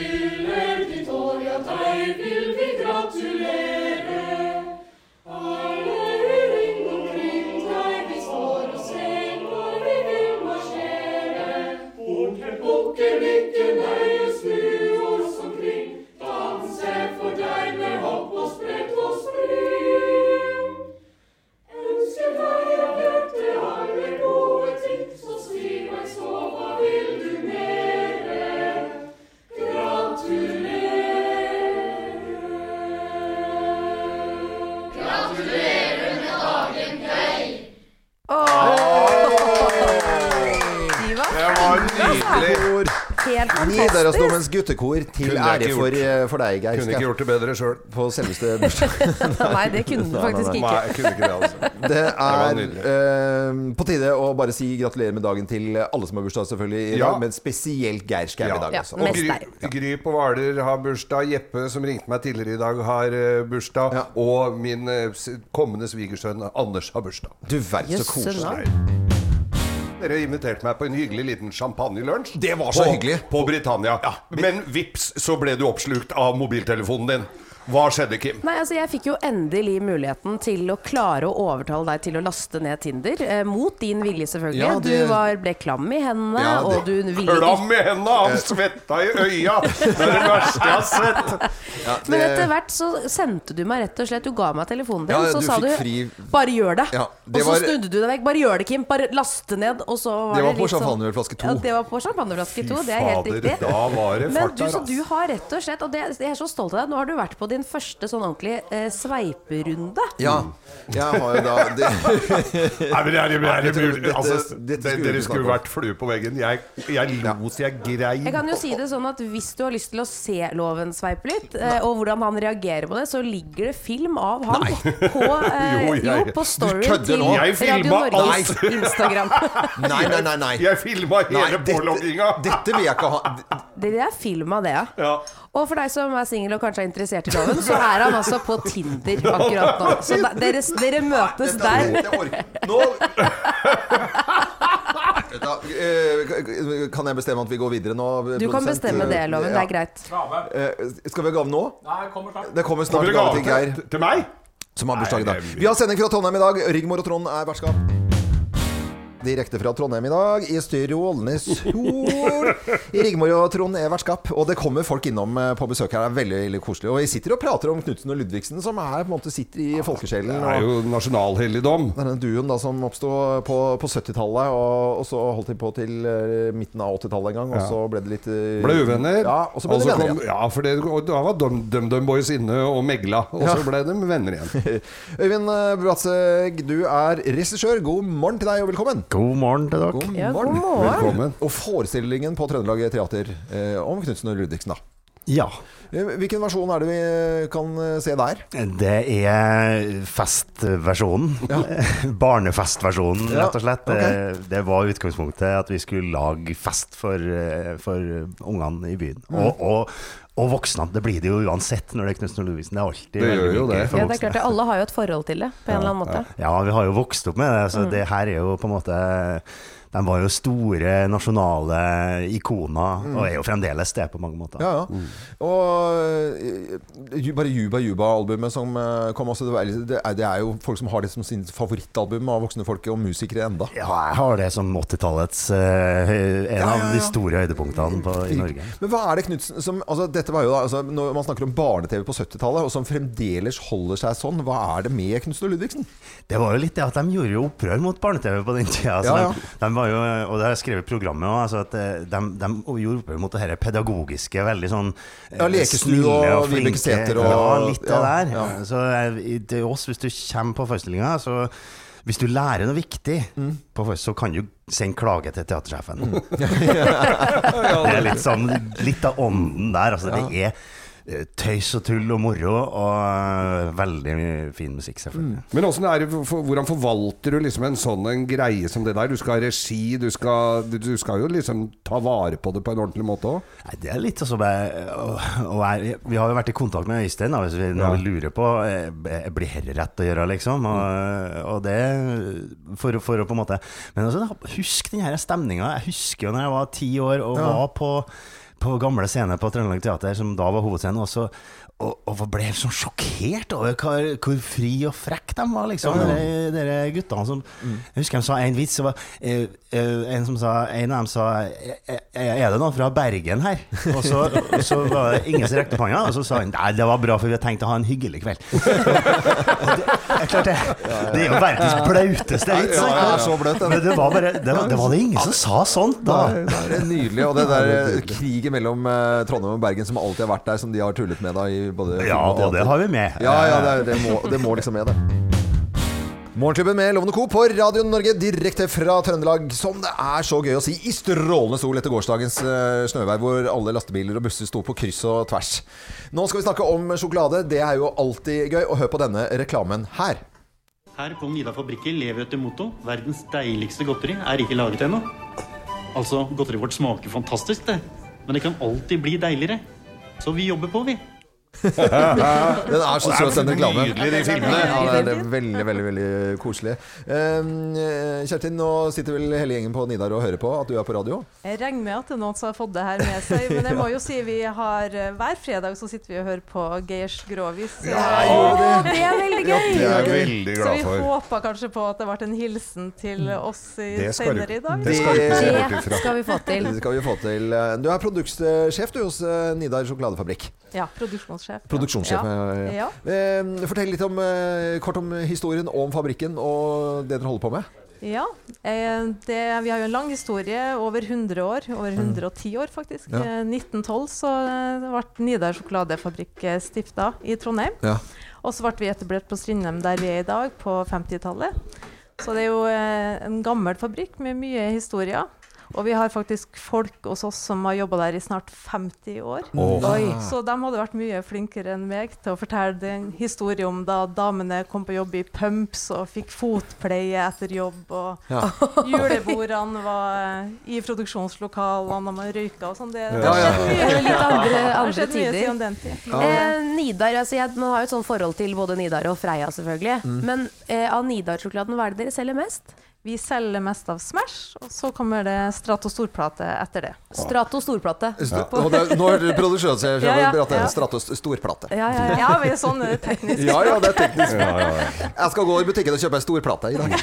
Helt Nidarosdomens guttekor til ære for, eh, for deg, Geir. Kunne ikke gjort det bedre sjøl. På selveste bursdag. Nei, det kunne du faktisk ikke. Nei, kunne ikke det, altså. Det er det uh, på tide å bare si gratulerer med dagen til alle som har bursdag, selvfølgelig, i Ja. men spesielt Geir Skau i dag. altså. Og Gry, Gry på Hvaler har bursdag. Jeppe, som ringte meg tidligere i dag, har eh, bursdag. Og min eh, kommende svigersønn Anders har bursdag. Du verden så Jøsse koselig. Dere inviterte meg på en hyggelig liten champagnelunsj. Det var så på, hyggelig. På Britannia. Men vips, så ble du oppslukt av mobiltelefonen din. Hva skjedde, Kim? Nei, altså Jeg fikk jo endelig muligheten til å klare å overtale deg til å laste ned Tinder. Eh, mot din vilje, selvfølgelig. Ja, det- Du var, ble klam i hendene, Ja, det- og du ville Klam i hendene! Han svetta i øya! Det er det verste jeg har sett. Men etter hvert så sendte du meg rett og slett Du ga meg telefonen din, Ja, så du sa du fri- 'bare gjør det'. Ja, og så var- snudde du deg vekk. 'Bare gjør det, Kim. Bare laste ned'. Og så var Det var det litt sånn- champagneflaske to. Ja, det var på champagneflaske to. Det er helt riktig. da var det Men du, så du har rett og slett Og det, jeg er så stolt av deg. Nå har du vært på din første sånn ordentlig eh, sveiperunde. Ja. Jeg har jo da det, Nei, men det er, det er, mulig. altså, det, Dere skulle vært flue på veggen. Jeg, jeg lo så jeg grein. Jeg kan jo si det sånn at Hvis du har lyst til å se Loven sveipe litt, eh, og hvordan han reagerer på det, så ligger det film av han på, eh, Jo, jo, på storyen til nå. Jeg Radio Norges. Instagram. Nei, nei, nei. nei. Jeg filma hele dette- pålogginga. Dette vil jeg ikke ha. Det er film av det, ja. Ja. Og for deg som er singel og kanskje er interessert i Loven, så er han altså på Tinder akkurat nå. Så dere, dere møtes der. Vet hva, eh, Kan jeg bestemme at vi går videre nå? Du kan bestemme det, Loven. Det er greit. Eh, Skal vi ha gave nå? Nei, kommer snart. Det kommer snart gave til Geir. til- meg? Som har bursdag i dag. Vi har sending fra Trondheim i dag. Rigmor og Trond er vertskap. Direkte fra Trondheim i dag, i studio Ålnes Sol. Rigmor og Trond er vertskap. Og det kommer folk innom eh, på besøk her. Det er veldig, veldig koselig. Og vi sitter og prater om Knutsen og Ludvigsen, som er, på en måte sitter i folkesjelen. Det er jo nasjonalhelligdom. Denne duoen da som oppsto på, på 70-tallet, og, og så holdt de på til eh, midten av 80-tallet en gang. Og Ja. så ble det litt eh, Ble uvenner. Ja, og så ble de venner igjen. Ja, for det, da var DumDum Dum Dum Boys inne og megla. Og Ja. så ble de venner igjen. Øyvind Bratseg, du er regissør. God morgen til deg, og velkommen. God morgen til dere. God Ja, god morgen. morgen. Velkommen. Og forestillingen på Trøndelag Teater eh, om Knutsen og Ludvigsen, da. Ja. Eh, Hvilken versjon er det vi eh, kan eh, se der? Det er festversjonen. Barnefestversjonen, Ja, rett og slett. ok. Det, det var utgangspunktet at vi skulle lage fest for, for ungene i byen. Mm. Og, og, og voksne. Det blir det jo uansett når det er Knutsen og Ludvigsen. Det er alltid Det gjør jo det. for Ja, det er klart det. Alle har jo et forhold til det, på en eller annen måte. Ja, vi har jo vokst opp med det, så Mm. det her er jo på en måte de var jo store nasjonale ikoner, Mm. og er jo fremdeles det på mange måter. Ja, ja. Og eh, bare Juba Juba-albumet som eh, kom også, det, er, det er jo folk som har det som sin favorittalbum av voksne folk og musikere enda. Ja, jeg har det som 80-tallets eh, en av de store høydepunktene på, i Norge. Men hva er det Knutsen som altså, Dette var jo da, altså, Når man snakker om barne-TV på 70-tallet, og som fremdeles holder seg sånn, hva er det med Knutsen og Ludvigsen? Det var jo litt det at de gjorde jo opprør mot barne-TV på den tida. Altså, Ja, ja. De, de var jo, og det har jeg skrevet i programmet òg, altså at eh, de, de gjorde mot det her pedagogiske, veldig sånn eh, Ja, Lekesnu og Vibeke Sæther og- Ja, litt det ja, der. ja. Så eh, til oss, hvis du kommer på forestillinga, så hvis du lærer noe viktig, Mm. på, så kan du sende klage til teatersjefen. det er litt sånn litt av ånden der. Altså, Det er tøys og tull og moro, og eh, veldig fin musikk, selvfølgelig. Men hvordan, er det, for, hvordan forvalter du liksom en sånn en greie som det der? Du skal ha regi, du skal, du, skal jo liksom ta vare på det på en ordentlig måte òg? Det er litt å, å være, Vi har jo vært i kontakt med Øystein da, hvis vi når vi lurer på eh, Blir dette rett å gjøre, liksom? Og, og det for, for å på en måte Men altså, husk den her stemninga. Jeg husker jo når jeg var ti år og Ja. var på, på gamle scene på Trøndelag Teater, som da var hovedscenen. også og, og ble helt sånn sjokkert over hvor, hvor fri og frekk de var, liksom. Ja, ja. Dere guttene som Jeg husker de sa en vits. Var, eh, eh, en, som sa, en av dem sa "Eh, eh, Er det noen fra Bergen her? Og så, og så var det ingen som rekte opp hånda, og så sa han nei, det var bra, for vi har tenkt å ha en hyggelig kveld. Det, klart det, det er jo verdens blauteste vits. Ja, ja, så blaut. Men det var, bare, det, var, det var det ingen som sa sånt da. Det er nydelig. Og det der eh, krigen mellom Trondheim og Bergen som alltid har vært der, som de har tullet med da i både Ja, og det teater. har vi med. Ja, ja, det, er- det, må, det må liksom med, det. Morgenklubben med Lovende Co. på Radio Norge direkte fra Trøndelag. Som det er så gøy å si i strålende sol etter gårsdagens eh, snøvær, hvor alle lastebiler og busser sto på kryss og tvers. Nå skal vi snakke om sjokolade. Det er jo alltid gøy. Og hør på denne reklamen her. Her på Nida fabrikker lever vi etter motto 'Verdens deiligste godteri er ikke laget ennå'. Altså, godteriet vårt smaker fantastisk, det. Men det kan alltid bli deiligere. Så vi jobber på, vi. Den er så søt, den reklamen. nydelig, de filmene. Ja, det er, det er veldig, veldig veldig koselig. Uh, Kjertin, nå sitter vel hele gjengen på Nidar og hører på at du er på radio? Jeg regner med at det er noen som har fått det her med seg. Men jeg må jo si vi har eh, hver fredag så sitter vi og hører på Geirs Grovis. Ja, det. Det er veldig Ja, gøy! det er jeg veldig glad så vi håpa kanskje på at det ble en hilsen til oss skal du- senere i dag. det skal Det skal vi få til. Det skal vi få til. Du er produktsjef du hos eh, Nidar sjokoladefabrikk. Ja, produksjonssjef. Produksjonssjef. Ja. ja, ja. Ja. Eh, Fortell litt om, eh, kort om historien om fabrikken og det dere holder på med. Ja, eh, det, vi har jo en lang historie, over 100 år. Over 110 år, faktisk. Ja. Eh, 1912 så eh, ble Nidar sjokoladefabrikk stifta i Trondheim. Ja. Og så ble vi etablert på Strindheim der vi er i dag, på 50-tallet. Så det er jo en gammel fabrikk med mye historier. Og vi har faktisk folk hos oss som har jobba der i snart 50 år. Oh. Oi. Så de hadde vært mye flinkere enn meg til å fortelle den historien om da damene kom på jobb i pumps og fikk fotpleie etter jobb, og Ja. julebordene var eh, i produksjonslokalene og man røyka og sånn. Det, det har skjedd mye, Det litt andre- andre tider. siden den tid. Eh, Nidar, altså jeg, Man har jo et sånt forhold til både Nidar og Freia, selvfølgelig. Mm. Men eh, av Nidar-sjokoladen, hva er det dere selger mest? Vi selger mest av Smash, og så kommer det Strato storplate etter det. Strato storplate. Ja. det- Nå er det produksjonssjef Ja, ja, at det er Strato storplate. Ja, ja, ja, vi er sånn er teknisk. Ja, ja, det er teknisk. Ja, ja, ja. Jeg skal gå i butikken og kjøpe en storplate i dag.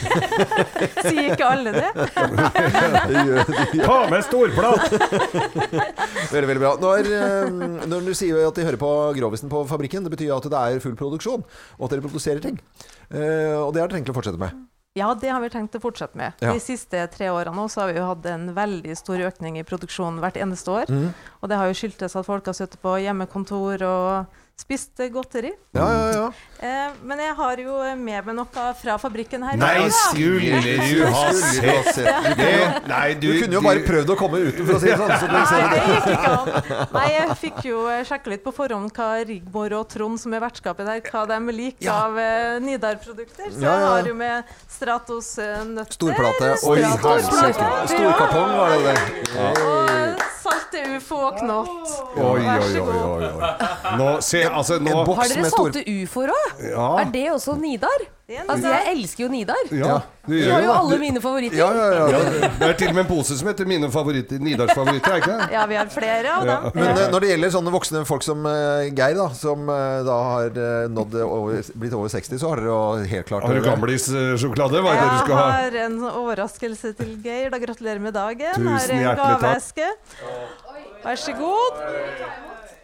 Sier ikke alle det? Ta med storplat! Veldig, veldig bra. Når, eh, når du sier at de hører på Grovisen på fabrikken, det betyr at det er full produksjon, og at dere produserer ting. Eh, og det har dere tenkt å fortsette med. Ja, det har vi tenkt å fortsette med. Ja. De siste tre årene også har vi jo hatt en veldig stor økning i produksjonen hvert eneste år. Mm. Og det har jo skyldtes at folk har sittet på hjemmekontor og spist godteri. Ja, ja, ja. Eh, men jeg har jo med meg noe fra fabrikken her. Nei, skulle du ha sett det? Nei, Du kunne jo bare prøvd å komme uten, for å si det sånn. Så Nei, det. det gikk ikke an. Nei, jeg fikk jo eh, sjekke litt på forhånd hva Rigmor og Trond, som er vertskapet der, hva de liker av eh, Nidar-produkter. Så Ja, ja. jeg har jo med Stratos nøtter. Storplate. Oi, Storkartong var det det. Ufo og knott. Oi, Vær oi, så oi, god. oi, oi. Nå, se, altså, nå Har dere salte ufoer òg? Ja. Er det også Nidar? Altså, jeg elsker jo Nidar. Ja, du De gjør har jo det. alle mine favoritter. Ja, ja, ja. Det er til og med en pose som heter mine favoritter. Nidars favoritter, er ikke det? Ja, vi har flere av dem. Men eh, når det gjelder sånne voksne folk som eh, Geir, da, som eh, da har eh, nådd over, blitt over 60, så har dere jo helt klart Har du gamlis-sjokolade? Hva er det du Jeg skal ha? har en overraskelse til Geir. Da gratulerer med dagen. Tusen Her er en hjertelig takk. gaveeske. Vær så god.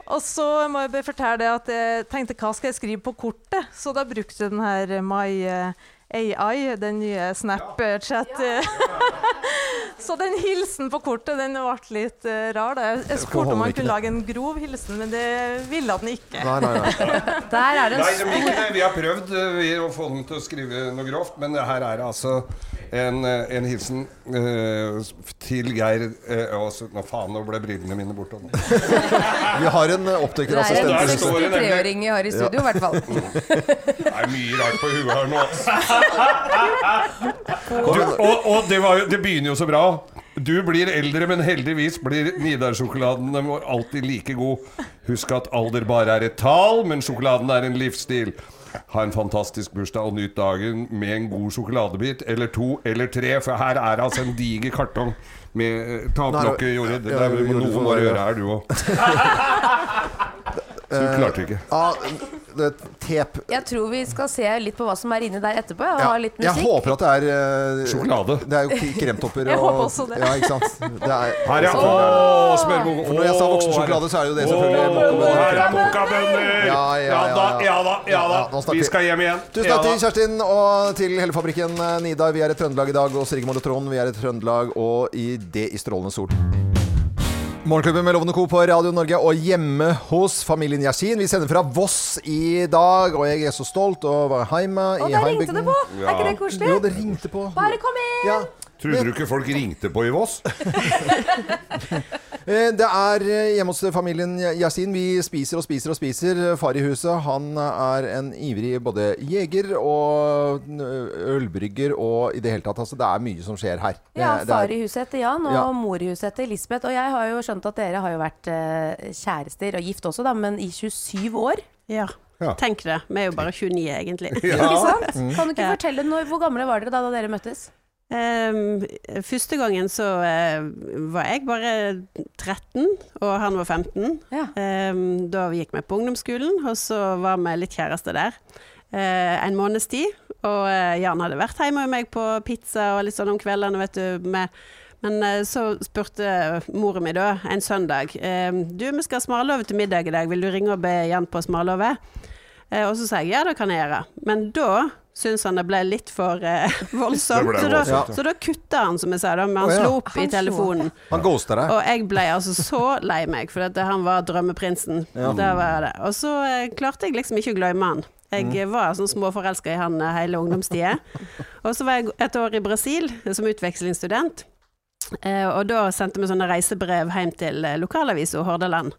Og så må jeg fortelle deg at jeg tenkte hva skal jeg skrive på kortet? Så da brukte jeg den her My eh, AI, den nye Snapchat. så den hilsen på kortet den ble litt eh, rar. Da. Jeg, spurte om man han kunne lage en grov hilsen, men det ville han ikke. Nei, nei, nei. Der er det Nei, en stor det. Vi har prøvd eh, vi, å få den til å skrive noe grovt, men her er det altså en, eh, en hilsen uh, til Geir uh, også, Nå faen, nå ble brillene mine borte. nå. Vi har en opptakerassistent. Det er en Der står det 63-åring vi har i studio, i hvert fall. Det er mye rart på huet her nå. Du, og og det, var jo, det begynner jo så bra. Du blir eldre, men heldigvis blir Nidar-sjokoladen alltid like god. Husk at alder bare er et tall, men sjokoladen er en livsstil. Ha en fantastisk bursdag og nyt dagen med en god sjokoladebit, eller to eller tre, for her er altså en diger kartong med Ta opp lokket, Jorid. Det er noe Jorid, må bare- gjøre her, du òg. Du klarte ikke. Ja, det er tep. Jeg tror vi skal se litt på hva som er inni der etterpå. og Ja, ha litt jeg håper at det er uh, Sjokolade. Det er jo kremtopper Jeg og håper også det. Ja, ikke sant. Det er, Her ja. Så- Åh, smørbongo. For når jeg sa voksen sjokolade, så er det jo det selvfølgelig Åh, her er mokkabønner. Ja, ja, ja, da, ja da, ja da. Vi skal hjem igjen. Tusen Ja takk til. Kjerstin og til hele fabrikken eh, Nidar. Vi er i Trøndelag i dag, og Sigmund og Trond, vi er i Trøndelag, og i det i strålende sol. Morgenklubben med Lovende Co. på Radio Norge og hjemme hos familien Yasin. Vi sender fra Voss i dag, og jeg er så stolt og var hjemme Og der ringte det på! Er ikke det koselig? Jo, det ringte på. Bare kom inn! Ja. Trodde du ikke folk ringte på i Voss? Eh, Det er eh, hjemme hos familien Yasin. Vi spiser og spiser og spiser. Far i huset han er en ivrig både jeger og ølbrygger og i det hele tatt. Altså, det er mye som skjer her. Ja, det far i huset heter Jan, og Ja. mor i huset heter Lisbeth. Og jeg har jo skjønt at dere har jo vært eh, kjærester, og gift også, da, men i 27 år. Ja. Tenk det. Vi er jo bare 29, egentlig. Ikke sant? Mm. Kan du ikke fortelle når, hvor gamle var dere da, da dere møttes? Ehm, første gangen så uh, var jeg bare 13, og han var 15. Ehm, da vi gikk vi på ungdomsskolen, og så var vi litt kjærester der. uh, en måneds tid. Og uh, Jan hadde vært hjemme med meg på pizza og litt sånn om kveldene, vet du. Med, men så spurte moren min da, en søndag ehm, Du, vi skal ha smarlove til middag i dag, vil du ringe og be Jan på smarlove? Og så sa jeg ja, det kan jeg gjøre. Men da syntes han det ble litt for eh, voldsomt. Så da, ja. så da kutta han, som jeg sa, da, men han oh, ja. slo opp i Han i telefonen. Han ghosta deg. Og jeg ble altså så lei meg, for at han var drømmeprinsen. Ja. Det var det. Og så eh, klarte jeg liksom ikke å glemme han. Jeg Mm. eh, var sånn småforelska i han eh, hele ungdomstida. og så var jeg et år i Brasil som utvekslingsstudent. Eh, og da sendte vi sånne reisebrev hjem til eh, lokalavisa Hordaland.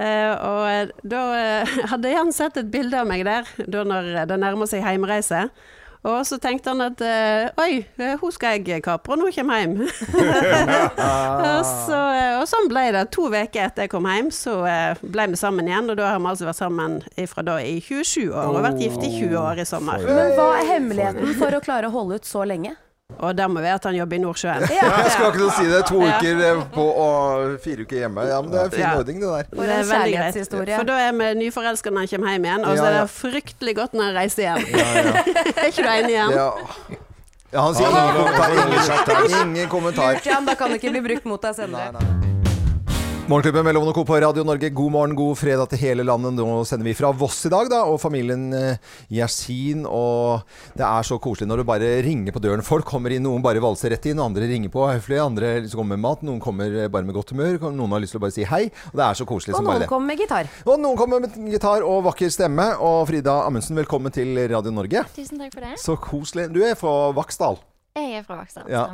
Eh, og eh, da eh, hadde Jan sett et bilde av meg der, da når det nærmer seg heimreise. Og så tenkte han at oi, hun skal jeg kapre når hun kommer hjem. og, så, sånn ble det. To uker etter jeg kom hjem, så ble vi sammen igjen. Og da har vi altså vært sammen fra da i 27 år, og vært gift i 20 år i sommer. Men hva er hemmeligheten for å klare å holde ut så lenge? Og der må vi at han jobber i Nordsjøen. Ja, jeg skal ikke si det. To Ja. uker eh, på og fire uker hjemme. Ja, men det er fin Ja. ordning, det der. Det er veldig greit. For da er vi nyforelska når han kommer hjem igjen, og så er det fryktelig godt når han reiser hjem. Ja, ja. er ikke du enig igjen? Ja. Ja, han sier ingen kommentar. Ingen, kommentar. Lurt, Jan, da kan det ikke bli brukt mot deg senere. Morgenklubben med Lovende Co. på Radio Norge. God morgen, god fredag til hele landet. Nå sender vi fra Voss i dag, da, og familien eh, Yasin. Og det er så koselig når du bare ringer på døren. Folk kommer inn, noen bare valser rett inn, andre ringer på høflig, andre liksom kommer med mat, noen kommer eh, bare med godt humør, noen har lyst til å bare si hei. Og det er så koselig Og som bare noen kommer med gitar. Og noen kommer med gitar og vakker stemme. Og Frida Amundsen, velkommen til Radio Norge. Tusen takk for det. Så koselig. Du er fra Vaksdal. Jeg er fra Vaksdal. Ja,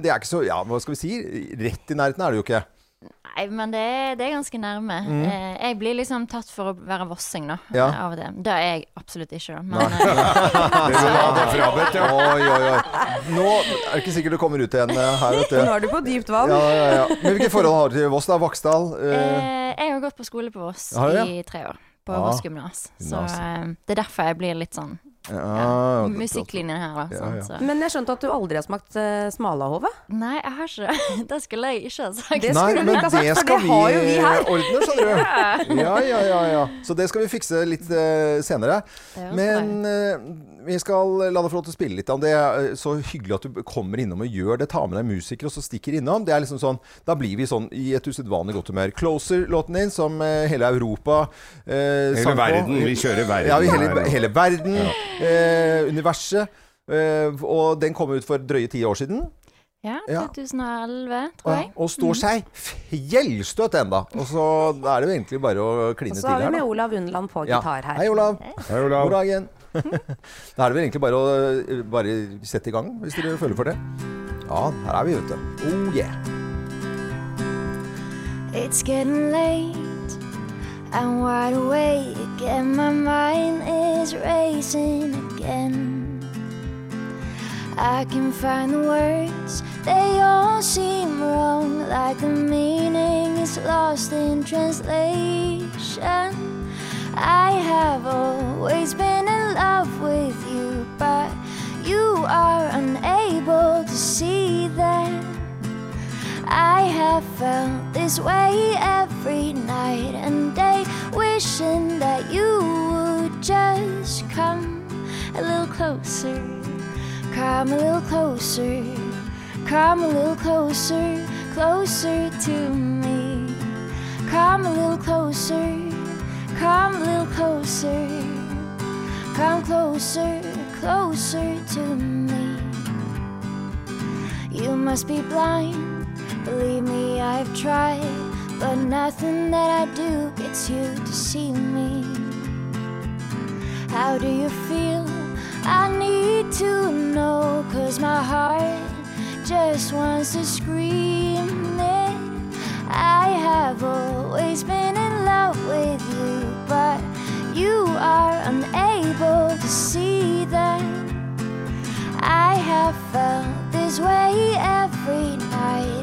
det er ikke så Ja, hva skal vi si? Rett i nærheten er det jo ikke. Nei, men det er, det er ganske nærme. Mm. Eh, jeg blir liksom tatt for å være vossing, da. Ja. Av det. Det er jeg absolutt ikke, da. Nei. Men, eh, Det ha det frabedt, ja. Oi, oi, oi. Nå er det ikke sikkert du kommer ut igjen eh, her, vet du. Nå er du på dypt vann. Ja, ja, ja. Men hvilke forhold har du til Voss, da? Vaksdal? Eh, jeg har gått på skole på Voss i tre år. På Ja. Voss gymnas. Så eh, det er derfor jeg blir litt sånn Ja, Musikklinjen her, da. Ja, sant, ja. så. Men jeg skjønte at du aldri har smakt uh, smalahove? Nei, jeg har ikke det. Skulle jeg ikke ha sagt. Nei, men det skal vi, ordne, skjønner du. Ja. Ja, ja, ja, ja. Så det skal vi fikse litt uh, senere. Er Men uh, vi skal la deg få lov til å spille litt. om Det så hyggelig at du kommer innom og gjør det. Ta med deg musikere og så stikker innom. Det er liksom sånn, Da blir vi sånn i et usedvanlig godt humør. Closer-låten din, som hele Europa uh, Hele sang på. verden. Vi kjører verden Ja, vi hele, hele verden. Ja. Eh, universet. Eh, og den kom ut for drøye ti år siden. Ja, Ja. 2011, tror jeg. Og står seg fjellstøtt enda. Og så er det jo egentlig bare å Og så har vi med. Olav Unnland på Ja. gitar her. Hei, Olav. Hei, Olav. God dagen. da er det vel egentlig bare å bare sette i gang, hvis dere føler for det. Ja, her er vi, vet du. Oh yeah. It's getting late. I'm wide awake and my mind is racing again. I can find the words, they all seem wrong, like the meaning is lost in translation. I have always been in love with you, but you are unable to see that. I have felt this way every night and day, wishing that you would just come a little closer, come a little closer, come a little closer, closer to me. Come a little closer, come a little closer, come closer, closer to me. You must be blind. Believe me, I've tried, but nothing that I do gets you to see me. How do you feel? I need to know, cause my heart just wants to scream it. I have always been in love with you, but you are unable to see that. I have felt this way every night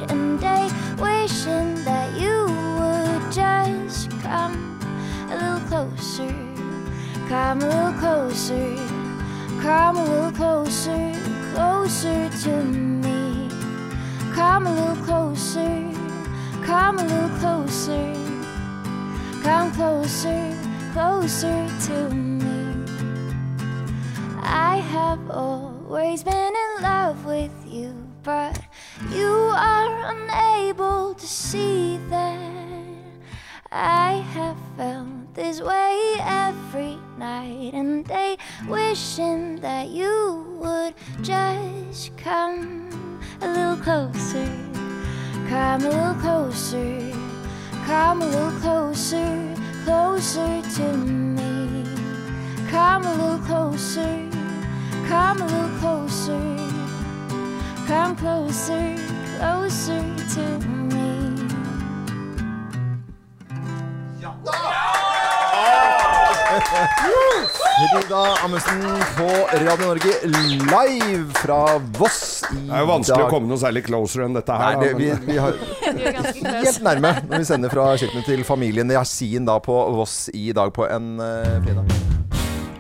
come a little closer, come a little closer, closer to me. Come a little closer, come a little closer, come closer, closer to me. I have always been in love with you, but you are unable to see that. I have felt this way every night and day, wishing that you would just come a little closer, come a little closer, come a little closer, closer to me. Come a little closer, come a little closer, come closer, closer to me. Rida Amundsen på Radio Norge live fra Voss i Det er jo vanskelig dag. å komme noe særlig closer enn dette her. Nei, det, vi, vi har helt nærme når vi sender fra kjøkkenet til familien Yasin da på Voss i dag på en uh, fredag.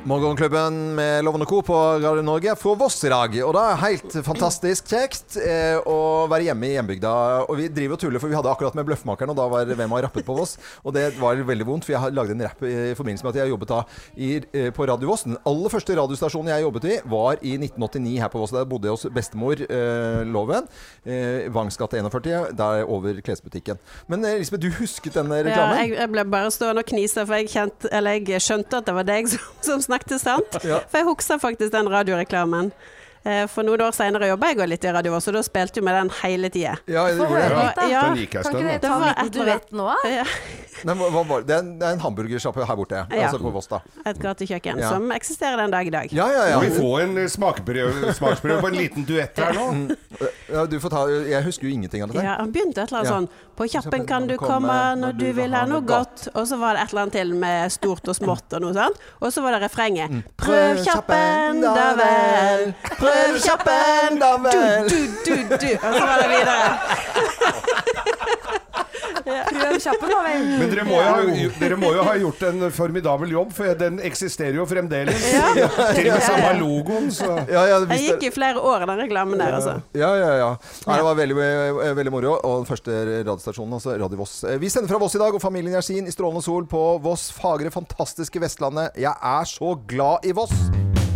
Morgenklubben med Lovende Co. på Radio Norge fra Voss i dag. Og det er helt fantastisk kjekt eh, å være hjemme i hjembygda. Og vi driver og tuller, for vi hadde akkurat med Bløffmakeren, og da var hvem har rappet på Voss. Og det var veldig vondt, for jeg har lagd en rapp i forbindelse med at jeg jobbet da i, eh, på Radio Voss. Den aller første radiostasjonen jeg jobbet i, var i 1989 her på Voss. Der bodde jeg hos bestemor eh, Loven. Eh, Vangs gate 41, der over klesbutikken. Men eh, Elisabeth, du husket denne Ja, reklamen? jeg, jeg ble bare stående og knise, for jeg, kjent, eller jeg skjønte at det var deg som, som snakket sant. Ja. For jeg husker faktisk den radioreklamen. Eh, For noen år senere jobba jeg litt i Radio så da spilte vi den hele tida. Ja, det gjorde det. Ja, Den gikk kan ikke det dere ta en liten duett nå? Ja. Nei, hva, hva var det? Det er en, det en hamburgersjappe her borte, Ja. altså på Voss, da. Et gatekjøkken Ja. som eksisterer den dag i dag. Ja, ja, ja. Vi får en eh, smaksprøve på en liten duett her nå? Ja, du får ta Jeg husker jo ingenting av dette. Ja, Han begynte et eller annet Ja. sånn På kjappen kan du komme når du vil ha noe godt. Og så var det et eller annet til med stort og smått og noe sånt. Og så var det refrenget. Mm. Prøv kjappen, da vel. Prøv kjappen, da vel. Du, du, du, du. Og så var det videre. Prøv kjappen, da vel. Men dere må, jo ha, dere må jo ha gjort en formidabel jobb, for den eksisterer jo fremdeles. Ja. Til og med samme logoen, så Jeg gikk i flere år i den reklamen der, altså. Ja, ja, ja. Nei, det var veldig, eh, veldig moro. Og den første radiostasjonen, altså Radio Voss. Eh, Vi sender fra Voss i dag, og familien Yersin i strålende sol på Voss fagre, fantastiske Vestlandet. Jeg er så glad i Voss!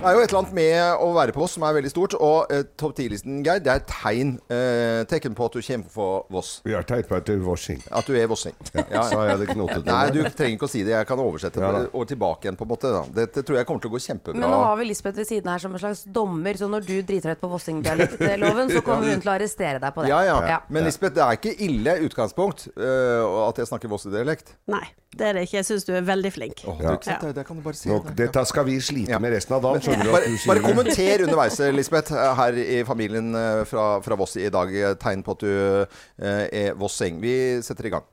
Det er jo et eller annet med å være på Voss som er veldig stort. Og eh, topp 10-listen, Geir, det er et tegn. Eh, tekken på at du kommer for Voss. Vi har tegn på at du er vossing. At du er vossing. Ja, sa jeg det knotet Nei, du trenger ikke å si det. Jeg kan oversette Ja det og tilbake igjen, på en måte. Da. Dette tror jeg kommer til å gå kjempebra. Men nå har vi Lisbeth ved siden her som en slags dommer, så når du driter deg ut på vossingdialektloven, så kommer hun til å arrestere deg på det. Ja, ja. Men Lisbeth, det er ikke ille utgangspunkt uh, at jeg snakker Voss-dialekt. Nei, det er det ikke. Jeg syns du er veldig flink. Ja. ikke sant? Det- det kan du bare si. Nå, dette skal vi slite med resten av dagen. Bare, bare kommenter underveis, Lisbeth, her i familien eh, fra, fra Voss i dag. eh, Tegn på at du eh, er vossing. Vi setter i gang.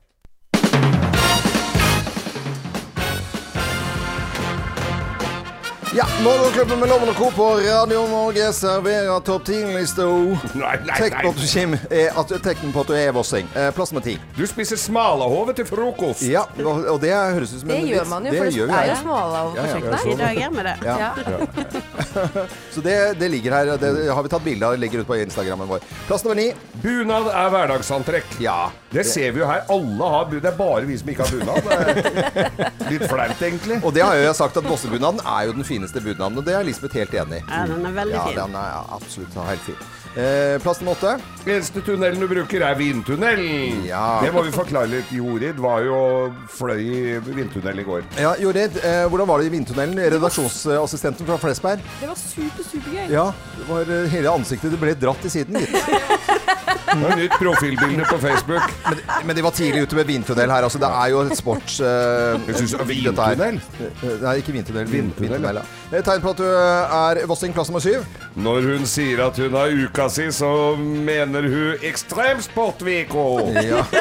Ja, Morgenklubben med Loven og Co. på Radio Norge serverer topp 10-lista. Tegn er tegn på at du er vossing. Eh, plass med ti. Du spiser smalahove til frokost. Ja, og og det høres ut som en Det gjør man jo, for det det er jo smalahove på Ja, ja. kjøkkenet. I dag gjør vi det. Ja. Så det, det ligger her. Det har vi tatt bilde av. Det ligger ute på Instagrammen vår. Plass nummer ni. Bunad er hverdagsantrekk. Ja. Det ser vi jo her. Alle har bunad. Det er bare vi som ikke har bunad. Er litt flaut, egentlig. Og det har jo jeg sagt at Vossebunaden er jo den fineste bunaden, og det er Lisbeth helt enig i. Ja, den er veldig ja, fin. Den er absolutt helt fin. Eh, plass nummer åtte. Eneste tunnelen du bruker, er vindtunnelen. Ja. Det må vi forklare litt. Jorid var jo fløy i vindtunnel i går. Ja, Jorid, eh, hvordan var det i vindtunnelen? Redaksjonsassistenten fra Flesberg? Det var super, supergøy. Ja, det var eh, hele ansiktet det ble dratt til siden, gitt. Det er nytt profilbilde på Facebook. Men, men de var tidlig ute med vindtunnel her. Altså, det er jo et sports... Uh, Jeg synes det var vindtunnel? Nei, ikke vindtunnel. Vindtunnel, ja. Eh, Tegn på at du er Vossing plass nummer syv. Når hun sier at hun har uka si, så mener hun ekstremsportveko. Ja.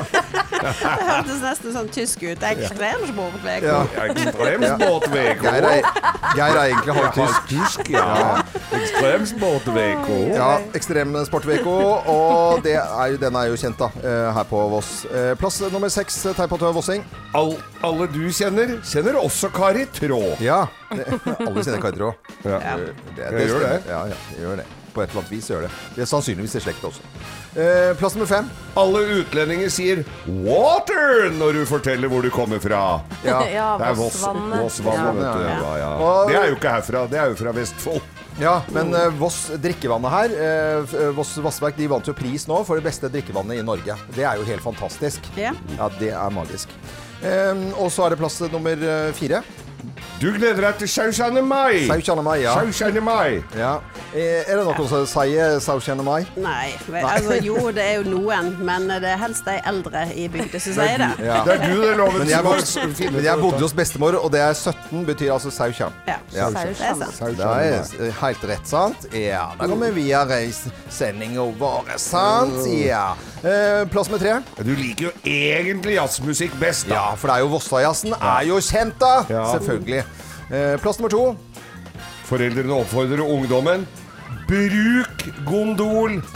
Det hørtes nesten sånn tysk ut. Ekstremsportveko. Ja. Ekstremsportveko. Geir er, Geir er egentlig halvtysk. Tysk, ja. Ekstremsportveko. Ja, Ekstremsport-VK, og det er jo, den er jo kjent da, eh, her på Voss. Eh, Plass nummer seks, eh, tegn på at du er vossing. All, alle du kjenner, kjenner også Kari Traa. Ja, alle kjenner Kari Traa. Ja. Det, det, gjør stemmer. det. Ja, ja, jeg gjør det. På et eller annet vis gjør det. Det er sannsynligvis i slekt også. Eh, plass nummer fem. Alle utlendinger sier 'water' når du forteller hvor du kommer fra. Ja. Ja, Det er Voss- Vossvannet. Vossvannet, Ja. Ja, ja. Det er jo ikke herfra, det er jo fra Vestfold. Ja, men eh, Voss drikkevannet her eh, eh, Voss Vassverk de vant jo pris nå for det beste drikkevannet i Norge. Det er jo helt fantastisk. Ja. Ja, det er magisk. Eh, og så er det plass nummer eh, fire. Du gleder deg til 17. mai. 17. mai, ja. 17. mai. ja. Eh, er det noen som sier 17. mai? Nei, men, altså, jo, det er jo noen, men det er helst de eldre i bygda som sier det. Ja. Det er du, det, Loven, Men jeg, funnet men jeg bodde hos bestemor, og det er 17 betyr altså saukjan. Ja, Ja. er. Det er helt rett, sant? Ja, da går vi via reissendinga vår, sant? Ja. Eh, plass med tre. Du liker jo egentlig jazzmusikk best, da. Ja, for det er jo Vossajazzen er jo kjent, da! Selvfølgelig. Eh, plass nummer to. Foreldrene oppfordrer ungdommen Bruk gondol!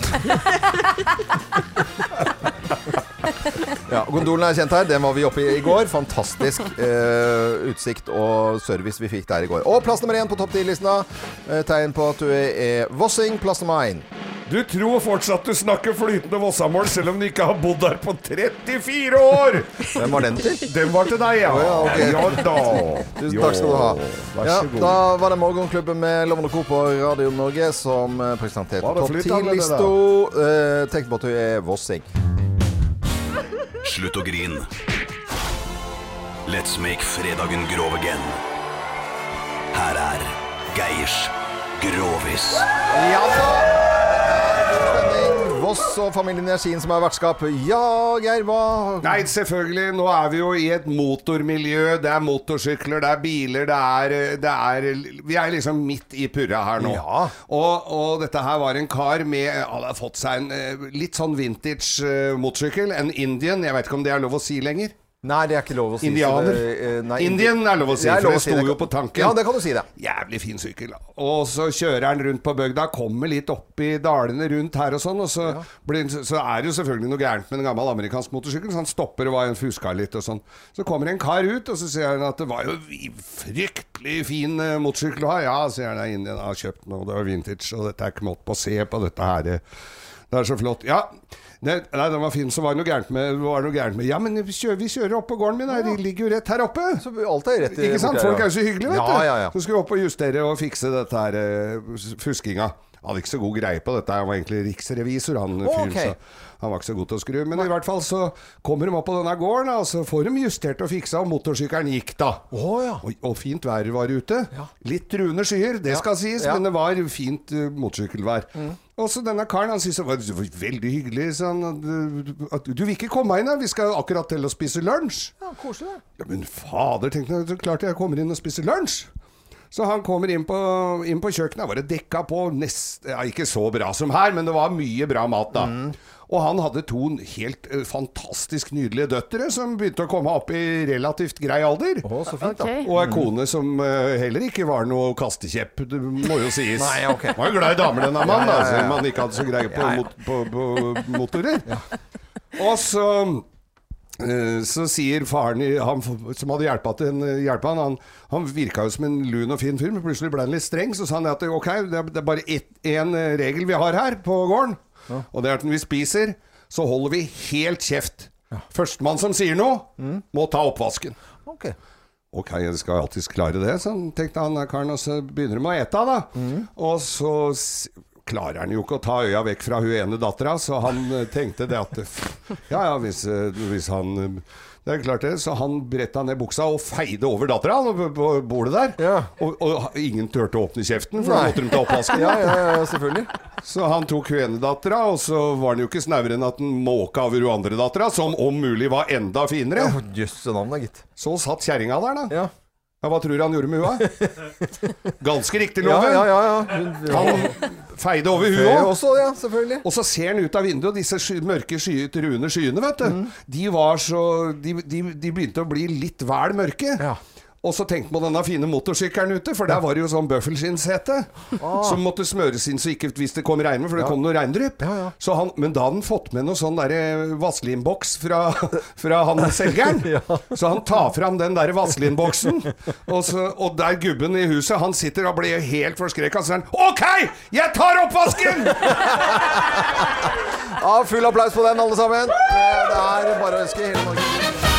Ja, Gondolen er kjent her. Den var vi oppe i i går. Fantastisk eh, utsikt og service vi fikk der i går. Og plass nummer én på topp 10-lista. Eh, tegn på at du er Vossing. Plass nummer én. Du tror fortsatt du snakker flytende vossamål, selv om du ikke har bodd der på 34 år! Hvem var den til? Den var til deg, ja. Oh, ja, okay. ja da. Tusen takk skal du ha. Ja, da var det Morgenklubben med Loven og Co. på Radio Norge som eh, presenterte topp flytt av med det 10-lista. Eh, Tenk på at du er Vossing. Slutt å grine. Let's make fredagen grov again. Her er Geirs Grovis. Ja da! Voss og familien Gjersin som er vertskap. Ja, Geir, hva Nei, selvfølgelig. Nå er vi jo i et motormiljø. Det er motorsykler, det er biler, det er, det er Vi er liksom midt i purra her nå. Ja. Og, og dette her var en kar med Han har fått seg en eh, litt sånn vintage eh, motorsykkel. En Indian. Jeg vet ikke om det er lov å si lenger. Nei, det er ikke lov å si. Indianer. det, eh, nei, Indian er lov å si, for lov det sto si, jo på tanken. Ja, det kan du si, det. Jævlig fin sykkel. Og så kjører han rundt på bygda, kommer litt opp i dalene rundt her og sånn, og så, blir, så er det jo selvfølgelig noe gærent med en gammel amerikansk motorsykkel, så han stopper og var en fuska litt og sånn. Så kommer en kar ut, og så sier han at det var jo fryktelig fin eh, motorsykkel å ha. Ja, sier han, Indian, har kjøpt og det var vintage, og dette er ikke måte på å se på dette her. eh. Det er så flott. Ja, det, nei, den var fin, så var det noe gærent med, var noe gærent med Ja, men vi kjører, vi kjører opp på gården min, her, de ligger jo rett her oppe. Så alt er rett i- Ikke sant? Folk er jo så hyggelige, vet Ja, du. ja, ja. Så skulle vi opp og justere og fikse dette her uh, fuskinga. Han hadde ikke så god greie på dette, han var egentlig riksrevisor, han fyren. Okay. Så han var ikke så god til å skru. Men i hvert fall så kommer de opp på denne gården, og så får de justert og fiksa, og motorsykkelen gikk da. og, og fint vær var ute. Litt truende skyer, det skal sies, Ja. men det var fint uh, motorsykkelvær. Mm. Og så denne karen, han syntes det var veldig hyggelig. Så han, at, du vil ikke komme inn, da? Vi skal akkurat til å spise lunsj. Ja, koselig. Ja, men fader, tenkte jeg, klart jeg kommer inn og spiser lunsj. Så han kommer inn på, inn på kjøkkenet, var det dekka på nest, ja, Ikke så bra som her, men det var mye bra mat da. Og han hadde to helt eh, fantastisk nydelige døtre som begynte å komme opp i relativt grei alder. så fint, da. Og ei kone som eh, heller ikke var noe kastekjepp, det må jo sies. Nei, ok. Var jo glad i damer, denne mannen, Ja, ja, ja. om han ikke hadde så greie på, Ja, ja. mot, på, på motorer. Og så Eh, Så sier faren han som hadde hjulpet han, han, han virka jo som en lun og fin fyr, men plutselig ble han litt streng. Så sa han at ok, det er, det er bare én regel vi har her på gården, og det er at når vi spiser, så holder vi helt kjeft. Førstemann som sier noe, må ta oppvasken. Ok. Ok, jeg skal alltids klare det, så tenkte han karen, og så begynner de å ete, da. Og så klarer han jo ikke å ta øya vekk fra hun ene dattera, så han eh, tenkte det at Ja ja, hvis, eh, hvis han eh, Det er klart det. Så han bretta ned buksa og feide over dattera på, bordet der. Og, og ingen turte å åpne kjeften, for da måtte de ta oppvasken. Ja, ja, ja, selvfølgelig. Så han tok hun ene dattera, og så var han jo ikke snauere enn at han måka over hun andre dattera, som om mulig var enda finere. Ja, Jøsse navn, gitt. Så satt kjerringa der, da. Ja. Hva tror du han gjorde med hua? Ganske riktig, Ja, Loven. ja, ja, ja. Han feide over huet også, ja, selvfølgelig. Og så ser han ut av vinduet, og disse sky, mørke sky, truende skyene, vet du. Mm. De var så de, de, de begynte å bli litt vel mørke. Og så tenkte man denne fine motorsykkelen ute, for der var det jo sånn bøffelskinnsete. Ah. Som måtte smøres inn så ikke hvis det kom regn, for det Ja. kom noe regndrypp. Ja, han, men da hadde han fått med noe sånn derre Vaseline-boks fra, fra han selgeren. Så han tar fram den derre Vaseline-boksen, og, så- og der gubben i huset, han sitter og blir helt forskrekka, så sier han OK! Jeg tar oppvasken! Ja, full applaus på den, alle sammen. Det er bare å ønske hele Norge